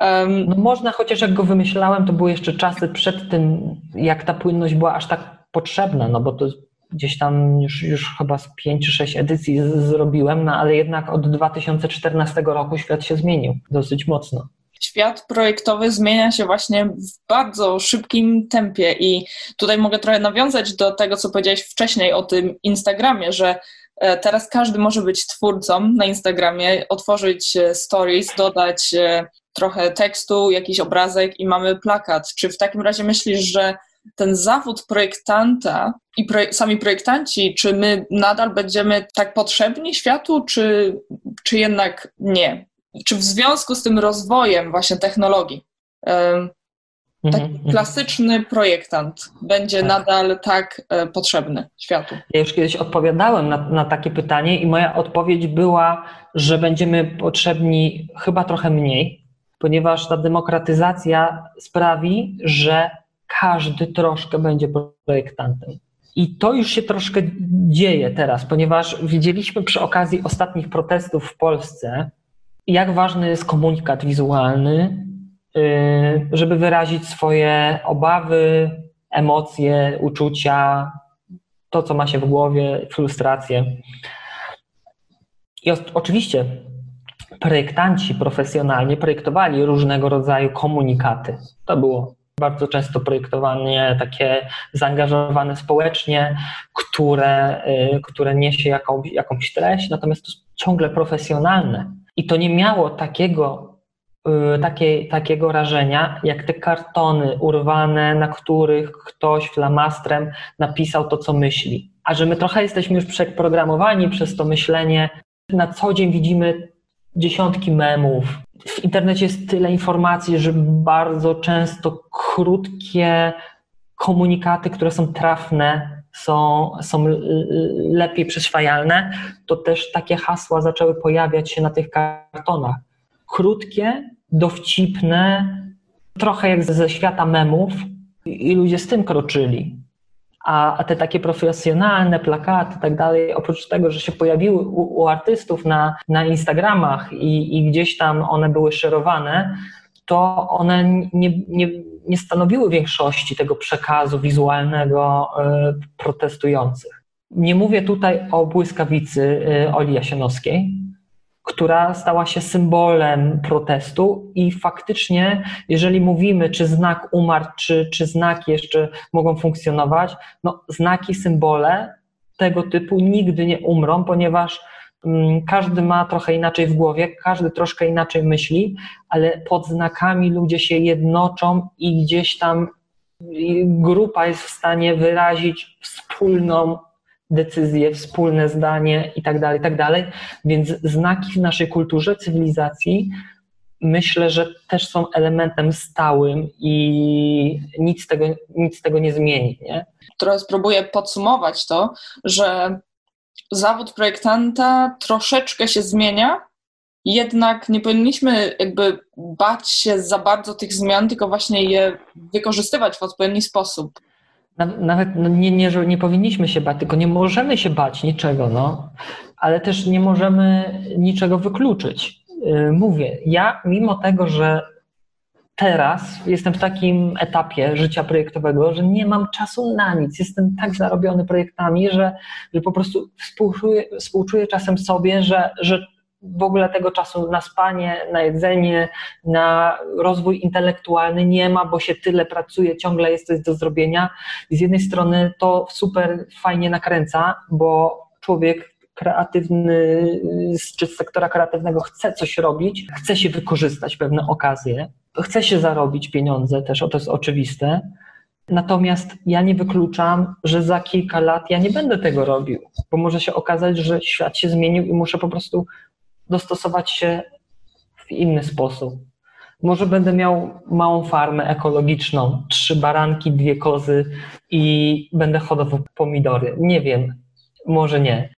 Um, no można, chociaż jak go wymyślałem, to były jeszcze czasy przed tym, jak ta płynność była aż tak potrzebna, no bo to gdzieś tam już, już chyba z 5 czy 6 edycji zrobiłem, no ale jednak od 2014 roku świat się zmienił dosyć mocno świat projektowy zmienia się właśnie w bardzo szybkim tempie i tutaj mogę trochę nawiązać do tego, co powiedziałeś wcześniej o tym Instagramie, że e, teraz każdy może być twórcą na Instagramie, otworzyć e, stories, dodać e, trochę tekstu, jakiś obrazek i mamy plakat. Czy w takim razie myślisz, że ten zawód projektanta i sami projektanci, czy my nadal będziemy tak potrzebni światu, czy, czy jednak nie? Czy w związku z tym rozwojem właśnie technologii taki mhm, mhm. klasyczny projektant będzie tak. nadal tak e, potrzebny światu? Ja już kiedyś odpowiadałem na, na takie pytanie i moja odpowiedź była, że będziemy potrzebni chyba trochę mniej, ponieważ ta demokratyzacja sprawi, że każdy troszkę będzie projektantem. I to już się troszkę dzieje teraz, ponieważ widzieliśmy przy okazji ostatnich protestów w Polsce, jak ważny jest komunikat wizualny, y, żeby wyrazić swoje obawy, emocje, uczucia, to, co ma się w głowie, frustrację. I oczywiście projektanci profesjonalnie projektowali różnego rodzaju komunikaty. To było bardzo często projektowanie takie zaangażowane społecznie, które, y, które niesie jakąś, jakąś treść, natomiast to ciągle profesjonalne. I to nie miało takiego, y, takie, takiego rażenia, jak te kartony urwane, na których ktoś flamastrem napisał to, co myśli. A że my trochę jesteśmy już przeprogramowani przez to myślenie, na co dzień widzimy dziesiątki memów, w internecie jest tyle informacji, że bardzo często krótkie komunikaty, które są trafne, są, są lepiej przyswajalne, to też takie hasła zaczęły pojawiać się na tych kartonach. Krótkie, dowcipne, trochę jak ze świata memów i ludzie z tym kroczyli. A, a te takie profesjonalne plakaty i tak dalej, oprócz tego, że się pojawiły u, u artystów na, na Instagramach i, i, gdzieś tam one były szerowane, to one nie, nie, nie stanowiły większości tego przekazu wizualnego y, protestujących. Nie mówię tutaj o błyskawicy y, Oli Jasienowskiej, która stała się symbolem protestu i faktycznie, jeżeli mówimy, czy znak umarł, czy, czy znaki jeszcze mogą funkcjonować, no znaki, symbole tego typu nigdy nie umrą, ponieważ każdy ma trochę inaczej w głowie, każdy troszkę inaczej myśli, ale pod znakami ludzie się jednoczą i gdzieś tam grupa jest w stanie wyrazić wspólną decyzje, wspólne zdanie i tak dalej, i tak. Więc znaki w naszej kulturze, cywilizacji myślę, że też są elementem stałym i nic tego, nic tego nie zmieni. Nie? Spróbuję podsumować to, że zawód projektanta troszeczkę się zmienia, jednak nie powinniśmy jakby bać się za bardzo tych zmian, tylko właśnie je wykorzystywać w odpowiedni sposób. Nawet no nie, nie, nie powinniśmy się bać, tylko nie możemy się bać niczego, no, ale też nie możemy niczego wykluczyć. Y, mówię, ja mimo tego, że teraz jestem w takim etapie życia projektowego, że nie mam czasu na nic. Jestem tak zarobiony projektami, że, że po prostu współczuję, współczuję czasem sobie, że, że w ogóle tego czasu na spanie, na jedzenie, na rozwój intelektualny nie ma, bo się tyle pracuje, ciągle jest coś do zrobienia. I z jednej strony to super fajnie nakręca, bo człowiek kreatywny, czy z sektora kreatywnego chce coś robić, chce się wykorzystać pewne okazje, chce się zarobić pieniądze też, to jest oczywiste, Natomiast ja nie wykluczam, że za kilka lat ja nie będę tego robił, bo może się okazać, że świat się zmienił i muszę po prostu dostosować się w inny sposób. Może będę miał małą farmę ekologiczną, trzy baranki, dwie kozy i będę hodował pomidory. Nie wiem, może nie.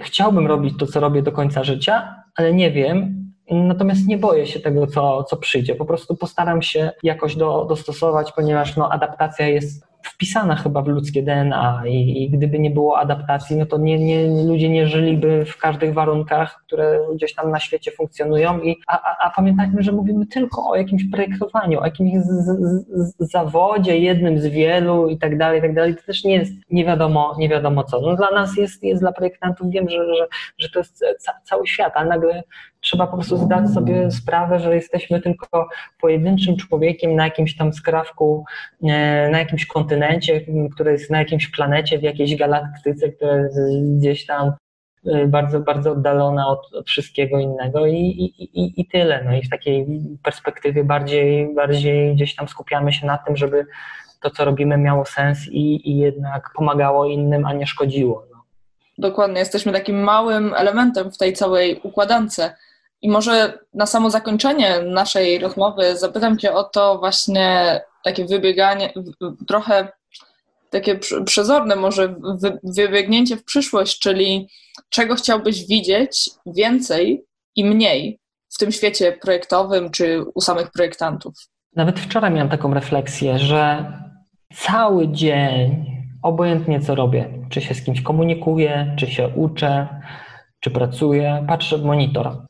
Chciałbym robić to, co robię do końca życia, ale nie wiem. Natomiast nie boję się tego, co, co przyjdzie. Po prostu postaram się jakoś do, dostosować, ponieważ no, adaptacja jest wpisana chyba w ludzkie DNA i, i, gdyby nie było adaptacji, no to nie, nie, ludzie nie żyliby w każdych warunkach, które gdzieś tam na świecie funkcjonują. I, a, a, a pamiętajmy, że mówimy tylko o jakimś projektowaniu, o jakimś z, z, z zawodzie, jednym z wielu i tak dalej, i tak dalej. To też nie jest nie wiadomo, nie wiadomo co. No dla nas jest, jest dla projektantów, wiem, że, że, że to jest ca, cały świat, ale nagle trzeba po prostu zdać sobie sprawę, że jesteśmy tylko pojedynczym człowiekiem na jakimś tam skrawku, e, na jakimś kontynencie, który jest na jakimś planecie, w jakiejś galaktyce, która jest gdzieś tam e, bardzo, bardzo oddalona od, od wszystkiego innego i, i, i tyle. No i w takiej perspektywie bardziej, bardziej gdzieś tam skupiamy się na tym, żeby to, co robimy, miało sens i, i jednak pomagało innym, a nie szkodziło. No. Dokładnie, jesteśmy takim małym elementem w tej całej układance. I może na samo zakończenie naszej rozmowy zapytam Cię o to właśnie takie wybieganie, trochę takie przezorne może wybiegnięcie w przyszłość, czyli czego chciałbyś widzieć więcej i mniej w tym świecie projektowym czy u samych projektantów? Nawet wczoraj miałem taką refleksję, że cały dzień, obojętnie co robię, czy się z kimś komunikuję, czy się uczę, czy pracuję, patrzę w monitor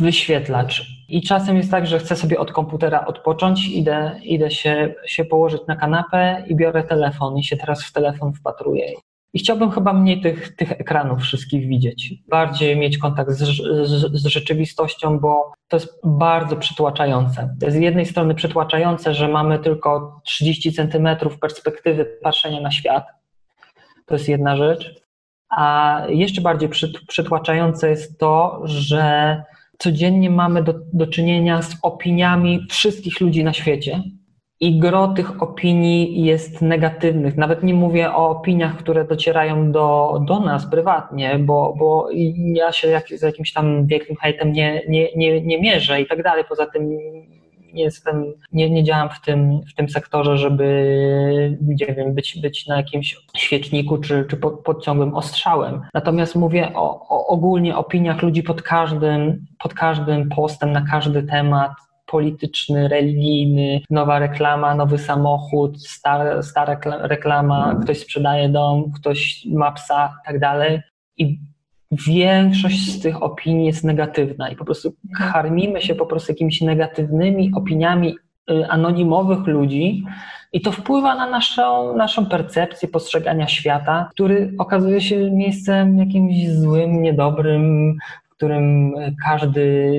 wyświetlacz. I czasem jest tak, że chcę sobie od komputera odpocząć, idę, idę się, się położyć na kanapę i biorę telefon i się teraz w telefon wpatruję. I chciałbym chyba mniej tych, tych ekranów wszystkich widzieć, bardziej mieć kontakt z, z, z, rzeczywistością, bo to jest bardzo przytłaczające. To jest z jednej strony przytłaczające, że mamy tylko 30 centymetrów perspektywy patrzenia na świat. To jest jedna rzecz. A jeszcze bardziej przytłaczające jest to, że codziennie mamy do, do czynienia z opiniami wszystkich ludzi na świecie. I gro tych opinii jest negatywnych. Nawet nie mówię o opiniach, które docierają do, do nas prywatnie, bo, bo ja się jak, z jakimś tam wielkim hejtem nie, nie, nie, nie mierzę i tak dalej. Poza tym jestem, nie, nie działam w tym, w tym sektorze, żeby nie wiem, być, być na jakimś świeczniku czy, czy pod, pod ciągłym ostrzałem. Natomiast mówię o, o ogólnie opiniach ludzi pod każdym, pod każdym postem, na każdy temat, polityczny, religijny, nowa reklama, nowy samochód, stara, stara reklama, ktoś sprzedaje dom, ktoś ma psa i tak dalej. I większość z tych opinii jest negatywna i po prostu karmimy się po prostu jakimiś negatywnymi opiniami y, anonimowych ludzi i to wpływa na naszą, naszą percepcję postrzegania świata, który okazuje się miejscem jakimś złym, niedobrym, którym każdy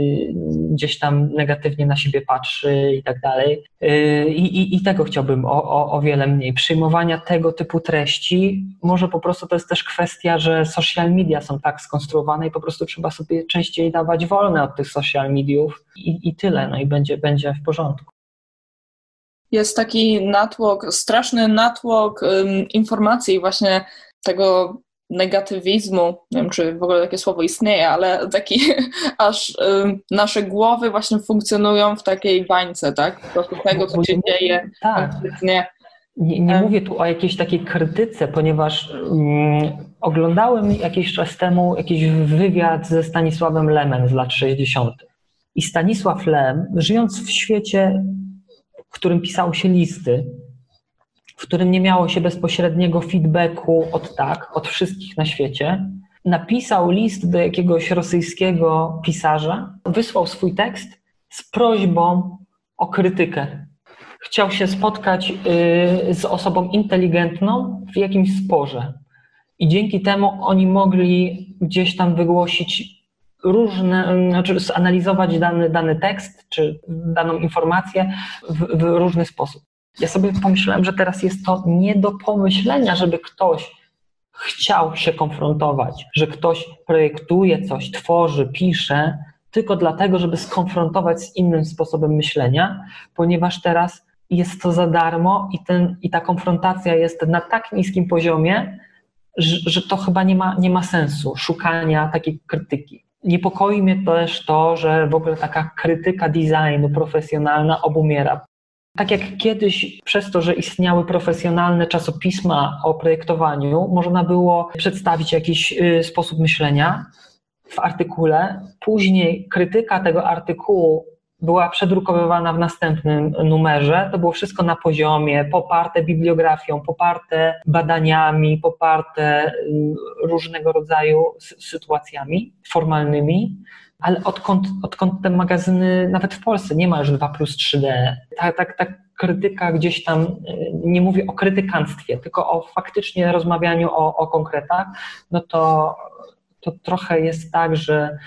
gdzieś tam negatywnie na siebie patrzy i tak dalej. Yy, I, i, i tego chciałbym o, o, o wiele mniej. Przyjmowania tego typu treści, może po prostu to jest też kwestia, że social media są tak skonstruowane i po prostu trzeba sobie częściej dawać wolne od tych social mediów i, i tyle, no i będzie, będzie w porządku jest taki natłok, straszny natłok um, informacji właśnie tego negatywizmu, nie wiem czy w ogóle takie słowo istnieje, ale taki aż nasze głowy właśnie funkcjonują w takiej bańce, tak? Po prostu tego, co się dzieje tak. Nie, nie mówię tu o jakiejś takiej krytyce, ponieważ um, oglądałem jakiś czas temu jakiś wywiad ze Stanisławem Lemem z lat 60. I Stanisław Lem, żyjąc w świecie, w którym pisało się listy, w którym nie miało się bezpośredniego feedbacku od tak, od wszystkich na świecie, napisał list do jakiegoś rosyjskiego pisarza, wysłał swój tekst z prośbą o krytykę. Chciał się spotkać y, z osobą inteligentną w jakimś sporze. I dzięki temu oni mogli gdzieś tam wygłosić różne, znaczy zanalizować dany, dany tekst czy daną informację w, w różny sposób. Ja sobie pomyślałem, że teraz jest to nie do pomyślenia, żeby ktoś chciał się konfrontować, że ktoś projektuje coś, tworzy, pisze, tylko dlatego, żeby skonfrontować z innym sposobem myślenia, ponieważ teraz jest to za darmo i, ten, i ta konfrontacja jest na tak niskim poziomie, że, że to chyba nie ma, nie ma sensu szukania takiej krytyki. Niepokoi mnie też to, że w ogóle taka krytyka designu profesjonalna obumiera. Tak jak kiedyś, przez to, że istniały profesjonalne czasopisma o projektowaniu, można było przedstawić jakiś y, sposób myślenia w artykule. Później krytyka tego artykułu była przedrukowywana w następnym numerze. To było wszystko na poziomie, poparte bibliografią, poparte badaniami, poparte y, różnego rodzaju sytuacjami formalnymi. Ale odkąd, odkąd te magazyny, nawet w Polsce, nie ma już 2 plus 3D, ta, ta, ta krytyka gdzieś tam, y, nie mówię o krytykanstwie, tylko o faktycznie rozmawianiu o, o konkretach, no to, to trochę jest tak, że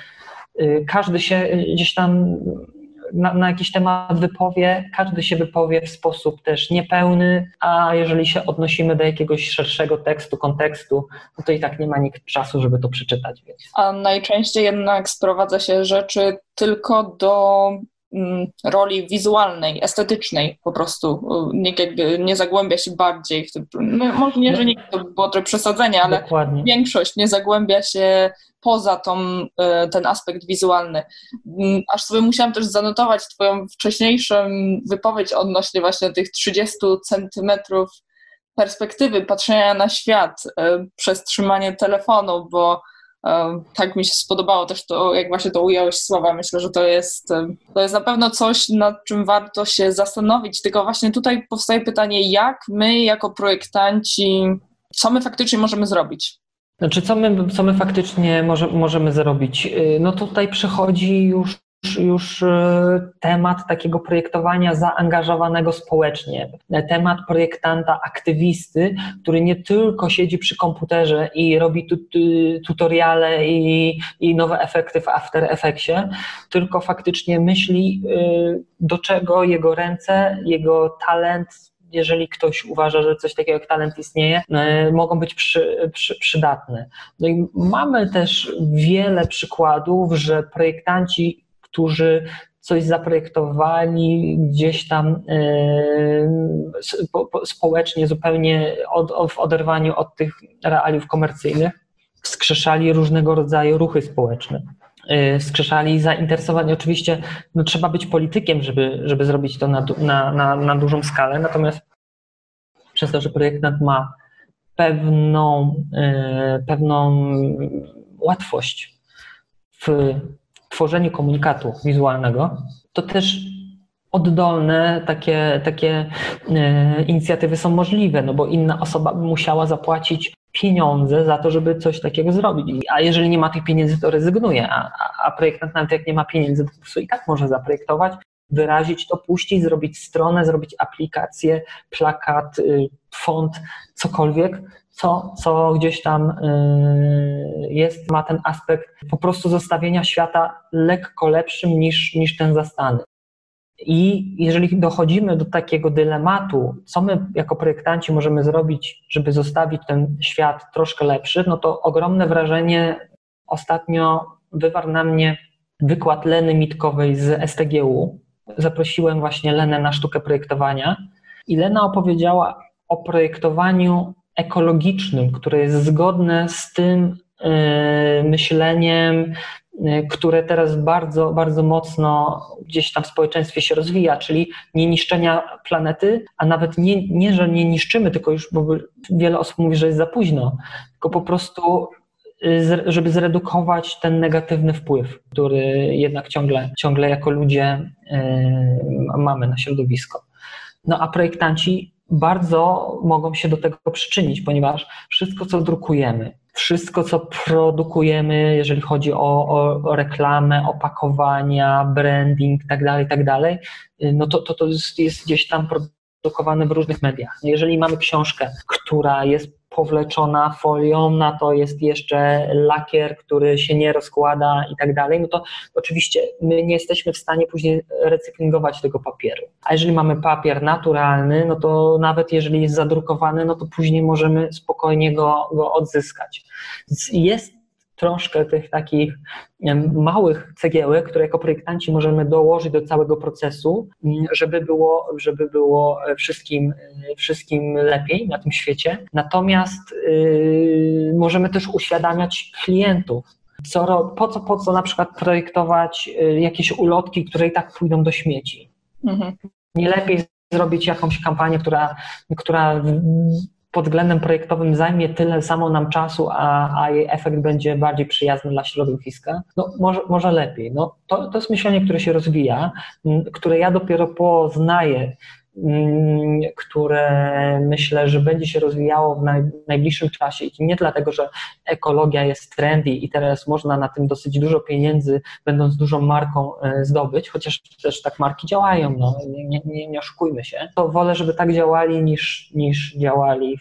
y, każdy się gdzieś tam na, na, jakiś temat wypowie, każdy się wypowie w sposób też niepełny, a jeżeli się odnosimy do jakiegoś szerszego tekstu, kontekstu, no to i tak nie ma nikt czasu, żeby to przeczytać. Więc. A najczęściej jednak sprowadza się rzeczy tylko do roli wizualnej, estetycznej po prostu. Nie, jakby nie zagłębia się bardziej w tym. No, może nie, że nie to było trochę przesadzenie, ale Dokładnie. większość nie zagłębia się poza tą, e, ten aspekt wizualny. Mm, aż sobie musiałam też zanotować Twoją wcześniejszą wypowiedź odnośnie właśnie tych 30 centymetrów perspektywy patrzenia na świat e, przez trzymanie telefonu, bo tak mi się spodobało też to, jak właśnie to ująłeś słowa. Myślę, że to jest, to jest na pewno coś, nad czym warto się zastanowić. Tylko właśnie tutaj powstaje pytanie, jak my jako projektanci, co my faktycznie możemy zrobić? Znaczy, co my, co my faktycznie może, możemy zrobić? Y, no tutaj przychodzi już, już y, temat takiego projektowania zaangażowanego społecznie. Temat projektanta, aktywisty, który nie tylko siedzi przy komputerze i robi tu, tutoriale i, i nowe efekty w After Effectsie, tylko faktycznie myśli, y, do czego jego ręce, jego talent, jeżeli ktoś uważa, że coś takiego jak talent istnieje, e, mogą być przy, przy, przydatne. No i mamy też wiele przykładów, że projektanci, którzy coś zaprojektowali gdzieś tam e, społecznie, zupełnie od, w oderwaniu od tych realiów komercyjnych, wskrzeszali różnego rodzaju ruchy społeczne e, wskrzeszali zainteresowanie. Oczywiście no, trzeba być politykiem, żeby, żeby zrobić to na, na, na, na dużą skalę, natomiast przez to, że projektant ma pewną, e, pewną łatwość w tworzeniu komunikatu wizualnego, to też oddolne takie, takie e, inicjatywy są możliwe, no bo inna osoba by musiała zapłacić pieniądze za to, żeby coś takiego zrobić. A jeżeli nie ma tych pieniędzy, to rezygnuje, a, a projektant nawet jak nie ma pieniędzy, to po prostu i tak może zaprojektować wyrazić to, puścić, zrobić stronę, zrobić aplikację, plakat, y, font, cokolwiek, co, co gdzieś tam y, jest, ma ten aspekt po prostu zostawienia świata lekko lepszym niż, niż ten zastany. I jeżeli dochodzimy do takiego dylematu, co my jako projektanci możemy zrobić, żeby zostawić ten świat troszkę lepszy, no to ogromne wrażenie ostatnio wywarł na mnie wykład Leny Mitkowej z STGU, zaprosiłem właśnie Lenę na sztukę projektowania i Lena opowiedziała o projektowaniu ekologicznym, które jest zgodne z tym yy, myśleniem, yy, które teraz bardzo, bardzo mocno gdzieś tam w społeczeństwie się rozwija, czyli nie niszczenia planety, a nawet nie, nie że nie niszczymy, tylko już, bo wiele osób mówi, że jest za późno, tylko po prostu żeby zredukować ten negatywny wpływ, który jednak ciągle, ciągle jako ludzie mamy na środowisko. No a projektanci bardzo mogą się do tego przyczynić, ponieważ wszystko, co drukujemy, wszystko, co produkujemy, jeżeli chodzi o, o, reklamę, opakowania, branding itd., tak itd., tak no to, to, to jest, jest gdzieś tam produkowane w różnych mediach. Jeżeli mamy książkę, która jest powleczona folią, na to jest jeszcze lakier, który się nie rozkłada i tak dalej, no to oczywiście my nie jesteśmy w stanie później recyklingować tego papieru. A jeżeli mamy papier naturalny, no to nawet jeżeli jest zadrukowany, no to później możemy spokojnie go, go odzyskać. Jest troszkę tych takich małych cegiełek, które jako projektanci możemy dołożyć do całego procesu, żeby było, żeby było wszystkim, wszystkim lepiej na tym świecie. Natomiast yy, możemy też uświadamiać klientów, co, po, co, po co na przykład projektować y, jakieś ulotki, które i tak pójdą do śmieci. Mhm. Nie lepiej zrobić jakąś kampanię, która, która pod względem projektowym zajmie tyle samo nam czasu, a, a jej efekt będzie bardziej przyjazny dla środowiska, no może, może lepiej. No, to, to jest myślenie, które się rozwija, które ja dopiero poznaję które myślę, że będzie się rozwijało w najbliższym czasie. I nie dlatego, że ekologia jest trendy i teraz można na tym dosyć dużo pieniędzy, będąc dużą marką, e, zdobyć, chociaż też tak marki działają, no, nie, nie, nie oszukujmy się, to wolę, żeby tak działali niż, niż działali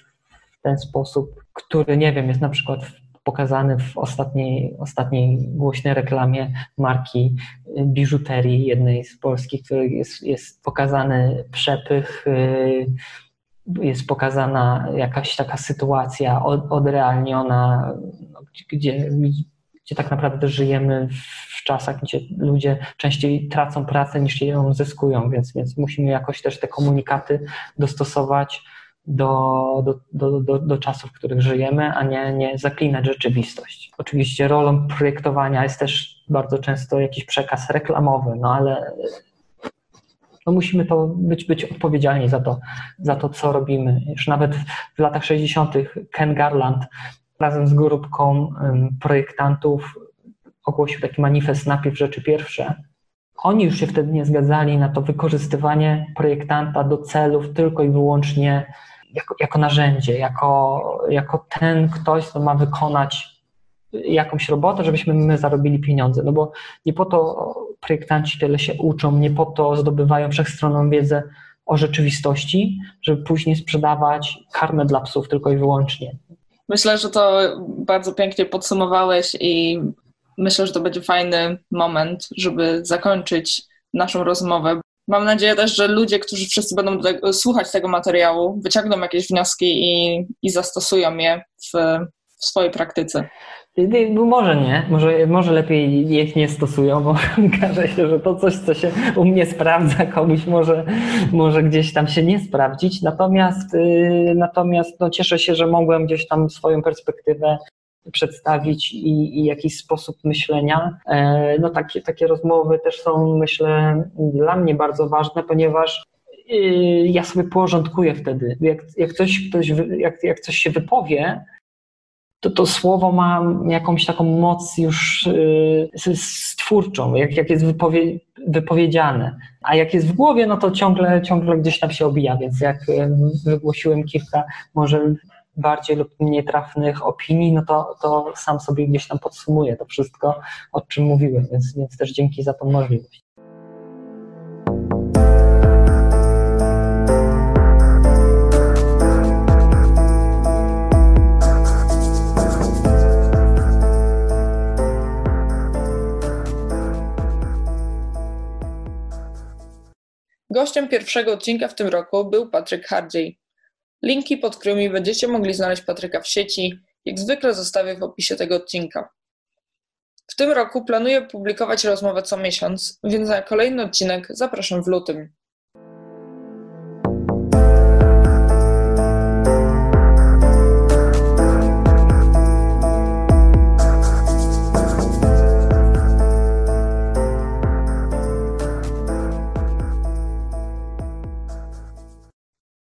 w ten sposób, który, nie wiem, jest na przykład pokazany w ostatniej, ostatniej głośnej reklamie marki biżuterii, jednej z polskich, której jest, jest pokazany przepych, y, jest pokazana jakaś taka sytuacja odrealniona, gdzie, gdzie tak naprawdę żyjemy w czasach, gdzie ludzie częściej tracą pracę niż ją zyskują, więc, więc musimy jakoś też te komunikaty dostosować do, do, do, do, czasów, w których żyjemy, a nie, nie zaklinać rzeczywistość. Oczywiście rolą projektowania jest też bardzo często jakiś przekaz reklamowy, no ale no musimy to być, być odpowiedzialni za to, za to, co robimy. Już nawet w latach 60. Ken Garland razem z grupką projektantów ogłosił taki manifest Najpierw rzeczy pierwsze. Oni już się wtedy nie zgadzali na to wykorzystywanie projektanta do celów tylko i wyłącznie jako, jako narzędzie, jako, jako ten ktoś, kto ma wykonać jakąś robotę, żebyśmy my zarobili pieniądze. No bo nie po to projektanci tyle się uczą, nie po to zdobywają wszechstronną wiedzę o rzeczywistości, żeby później sprzedawać karmę dla psów tylko i wyłącznie. Myślę, że to bardzo pięknie podsumowałeś i myślę, że to będzie fajny moment, żeby zakończyć naszą rozmowę. Mam nadzieję też, że ludzie, którzy wszyscy będą słuchać tego materiału, wyciągną jakieś wnioski i, i zastosują je w, w swojej praktyce. Może nie, może, może lepiej ich nie stosują, bo okaże się, że to coś, co się u mnie sprawdza, komuś może, może gdzieś tam się nie sprawdzić. Natomiast, yy, natomiast no, cieszę się, że mogłem gdzieś tam swoją perspektywę przedstawić i, i jakiś sposób myślenia. E, no takie, takie rozmowy też są, myślę, dla mnie bardzo ważne, ponieważ y, ja sobie porządkuję wtedy. Jak, jak, coś, ktoś, jak, jak coś się wypowie, to to słowo ma jakąś taką moc już y, stwórczą, jak, jak jest wypowie, wypowiedziane. A jak jest w głowie, no to ciągle, ciągle gdzieś tam się obija, więc jak wygłosiłem kilka może bardziej lub mniej trafnych opinii, no to, to sam sobie gdzieś tam podsumuję to wszystko, o czym mówiłem, więc, więc też dzięki za tą możliwość. Gościem pierwszego odcinka w tym roku był Patryk Hardziej. Linki, pod którymi będziecie mogli znaleźć Patryka w sieci, jak zwykle zostawię w opisie tego odcinka. W tym roku planuję publikować rozmowę co miesiąc, więc na kolejny odcinek zapraszam w lutym.